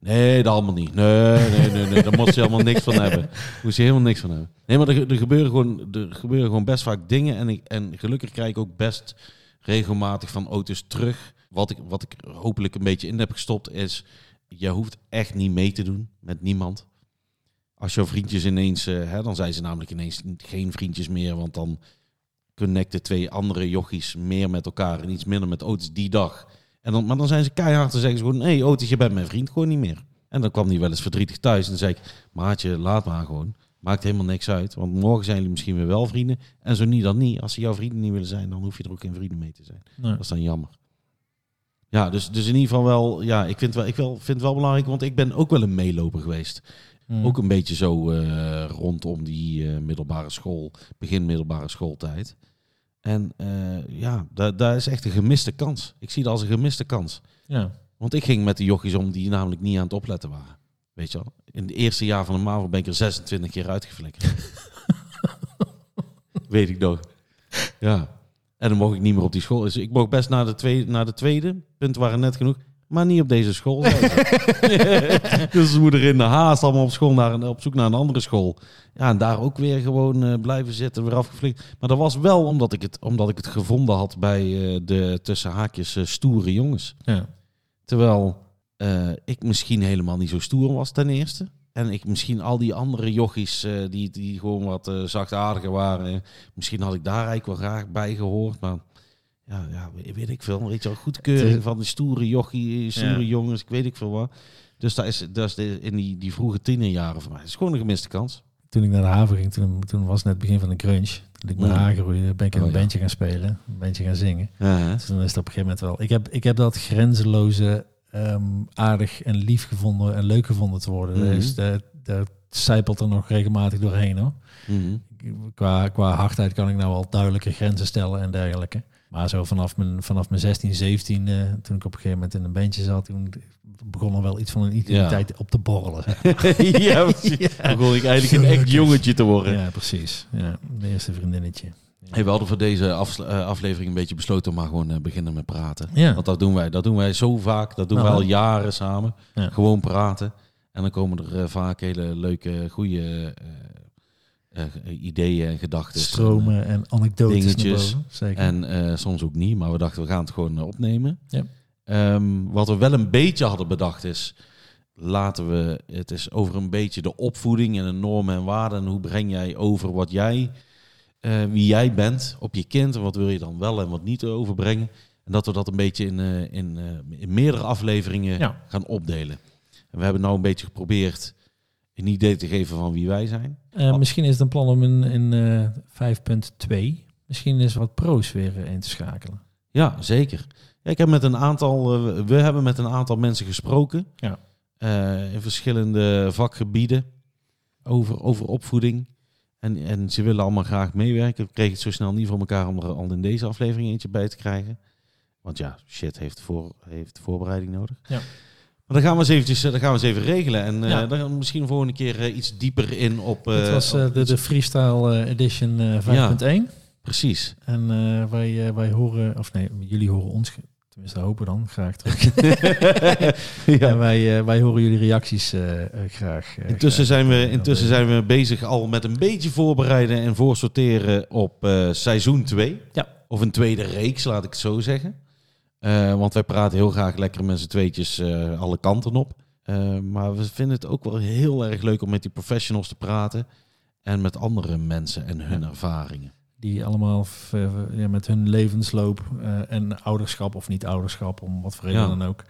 Nee, dat allemaal niet. Nee, nee, nee, nee. daar moest je helemaal niks van hebben. Moest je helemaal niks van hebben. Nee, maar er, er, gebeuren, gewoon, er gebeuren gewoon best vaak dingen. En, ik, en gelukkig krijg ik ook best regelmatig van auto's terug. Wat ik, wat ik hopelijk een beetje in heb gestopt is... Je hoeft echt niet mee te doen met niemand. Als jouw vriendjes ineens... eh, hè, dan zijn ze namelijk ineens geen vriendjes meer. Want dan connecten twee andere jochies meer met elkaar en iets minder met Otis die dag. En dan, maar dan zijn ze keihard te zeggen ze gewoon, hé hey, Otis, je bent mijn vriend, gewoon niet meer. En dan kwam hij wel eens verdrietig thuis. En dan zei ik, maatje, laat maar gewoon. Maakt helemaal niks uit. Want morgen zijn jullie misschien weer wel vrienden. En zo niet dan niet. Als ze jouw vrienden niet willen zijn, dan hoef je er ook geen vrienden mee te zijn. Nee. Dat is dan jammer. Ja, dus, dus in ieder geval wel, ja, ik vind, wel, ik wel, vind het wel belangrijk, want ik ben ook wel een meeloper geweest. Mm. Ook een beetje zo eh, rondom die eh, middelbare school, begin middelbare schooltijd. En eh, ja, daar, daar is echt een gemiste kans. Ik zie dat als een gemiste kans. Ja. Want ik ging met de jochies om die namelijk niet aan het opletten waren. Weet je wel? In het eerste jaar van de MAVO ben ik er 26 keer uitgeflikkerd. Weet ik nog. Ja. En dan mocht ik niet meer op die school. Dus ik mocht best naar de tweede, naar de tweede. Punten waren net genoeg. Maar niet op deze school. ze. dus ze moeten in de haast allemaal op school naar, een- op zoek naar een andere school. Ja, en daar ook weer gewoon eh, blijven zitten, weer afgeflikt. Maar dat was wel omdat ik het, omdat ik het gevonden had bij eh, de tussen haakjes eh, stoere jongens. Ja. Terwijl ik misschien helemaal niet zo stoer was ten eerste. En ik misschien al die andere jochies die, die gewoon wat zachtaardiger waren. Misschien had ik daar eigenlijk wel graag bij gehoord. Maar ja, ja weet- weet ik veel. Weet je wel, goedkeuring van de stoere jochie, stoere Ja. jongens. Ik weet ik veel wat. Dus dat is, dat is de, in die, die vroege tienerjaren voor mij. Dat is gewoon een gemiste kans. Toen ik naar de haven ging, toen, toen was het net het begin van de crunch. Toen ik mijn Mm. haar groeide, ben ik in Oh, een ja. bandje gaan spelen. Een bandje gaan zingen. Ja? Dus dan is het op een gegeven moment wel... Ik heb, ik heb dat grenzeloze ehm, aardig en lief gevonden en leuk gevonden te worden. Mhm. Dus dat, dat zijpelt er nog regelmatig doorheen hoor. Mhm. Qua, qua hardheid kan ik nou al duidelijke grenzen stellen en dergelijke. Maar zo vanaf mijn, vanaf mijn 16, 17, eh, toen ik op een gegeven moment in een bandje zat, toen begon er wel iets van een identiteit op te borrelen. zeg. ja, precies. Dan begon ik eigenlijk een echt jongetje te worden. Ja, precies. Ja, de eerste vriendinnetje. Hey, we hadden voor deze eh, aflevering een beetje besloten om maar gewoon eh, beginnen met praten. Ja. Want dat doen wij. Dat doen wij zo vaak. Dat doen Nou, we al jaren samen. Ja. Gewoon praten. En dan komen er vaak hele leuke, goede eh, eh, ideeën en gedachten. Stromen en anekdotes dingetjes. boven. Zeker. En eh, soms ook niet. Maar we dachten, we gaan het gewoon eh, opnemen. Ja. Ehm, wat we wel een beetje hadden bedacht is... Laten we het is over een beetje de opvoeding en de normen en waarden. En hoe breng jij over wat jij, eh, wie jij bent op je kind. En wat wil je dan wel en wat niet overbrengen. En dat we dat een beetje in, eh, in, eh, in meerdere afleveringen Ja. gaan opdelen. En we hebben nou een beetje geprobeerd een idee te geven van wie wij zijn. Eh, misschien is het een plan om in, in eh 5.2 misschien is wat pro's weer eh, in te schakelen. Ja, zeker. Ja, ik heb met een aantal, eh, we hebben met een aantal mensen gesproken. Ja. Eh, in verschillende vakgebieden over, over opvoeding. En, en ze willen allemaal graag meewerken. We kregen het zo snel niet voor elkaar om er al in deze aflevering eentje bij te krijgen. Want ja, shit heeft, voor, heeft voorbereiding nodig. Ja. Maar dan gaan we eens eventjes, eh, dan gaan we eens even regelen. En eh Ja. dan misschien de volgende keer eh, iets dieper in op... Het was de, de Freestyle Edition eh 5.1. Precies. En wij, wij horen, of nee, jullie horen ons, tenminste hopen dan, graag terug. ja. En wij, wij horen jullie reacties graag. Intussen, graag. zijn we, intussen zijn we bezig al met een beetje voorbereiden en voorsorteren op seizoen 2. Ja. Of een tweede reeks, laat ik het zo zeggen. Eh, want wij praten heel graag lekker met z'n tweetjes eh, alle kanten op. Eh, maar we vinden het ook wel heel erg leuk om met die professionals te praten. En met andere mensen en hun ervaringen. Die allemaal ja, met hun levensloop en ouderschap of niet ouderschap, om wat voor reden Ja. dan ook.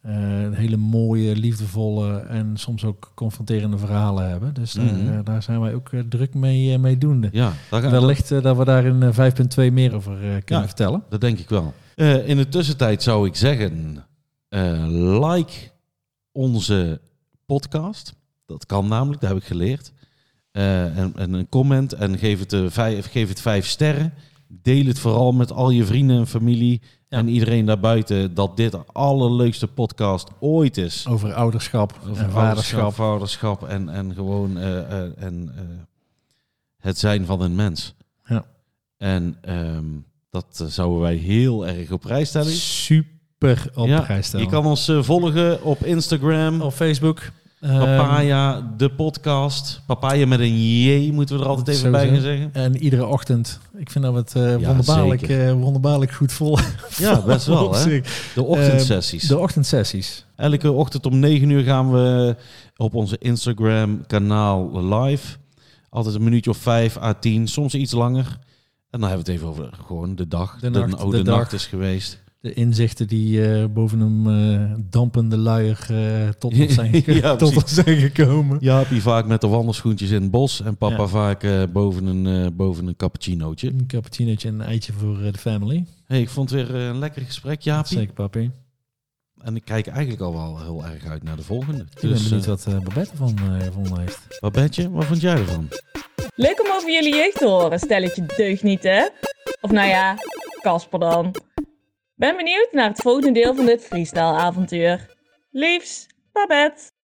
Eh, hele mooie, liefdevolle en soms ook confronterende verhalen hebben. Dus daar, Mhm. eh, daar zijn wij ook eh, druk mee, mee doende. Ja, daar Wellicht dat we daar in eh, 5.2 meer over kunnen Ja. vertellen. dat denk ik wel. In de tussentijd zou ik zeggen, like onze podcast. Dat kan namelijk, dat heb ik geleerd. En, en een comment en geef het, vijf, geef het vijf sterren. Deel het vooral met al je vrienden en familie Ja. en iedereen daarbuiten dat dit de allerleukste podcast ooit is. Over ouderschap Over en vaderschap. vaderschap en, en gewoon eh, eh, en, eh, het zijn van een mens. Ja. En ehm, dat zouden wij heel erg op prijs stellen. Super op Ja, prijs stellen. Je kan ons volgen op Instagram. op Facebook. Ehm, Papaya, de podcast. Papaya met een J, moeten we er altijd even bij gaan zeggen. En iedere ochtend. Ik vind dat we het eh, Ja, wonderbaarlijk, eh, wonderbaarlijk goed vol. Ja, best wel, hè? De ochtendsessies. De ochtendsessies. Elke ochtend om 9 uur gaan we op onze Instagram kanaal live. Altijd een minuutje of 5 à 10, soms iets langer. En dan hebben we het even over gewoon de dag. De De, nacht, de de, dag. nacht is geweest. De inzichten die eh, boven een eh, dampende luier eh, tot, ons zijn, Ja, tot ons zijn gekomen. Jaapie vaak met de wandelschoentjes in het bos. En papa Ja. vaak eh, boven, een, eh, boven een cappuccinootje. Een cappuccinootje en een eitje voor de family. Hey, ik vond het weer een lekker gesprek, Jaapie. Zeker, papi. En ik kijk eigenlijk al wel heel erg uit naar de volgende. Ik ben Dus, benieuwd eh, wat Babette ervan eh, gevonden heeft. Babetje, wat vond jij ervan? Leuk om over jullie jeugd te horen, stelletje deugnieten. Of nou ja, Casper dan. Ben benieuwd naar het volgende deel van dit freestyle avontuur. Liefs, Babette.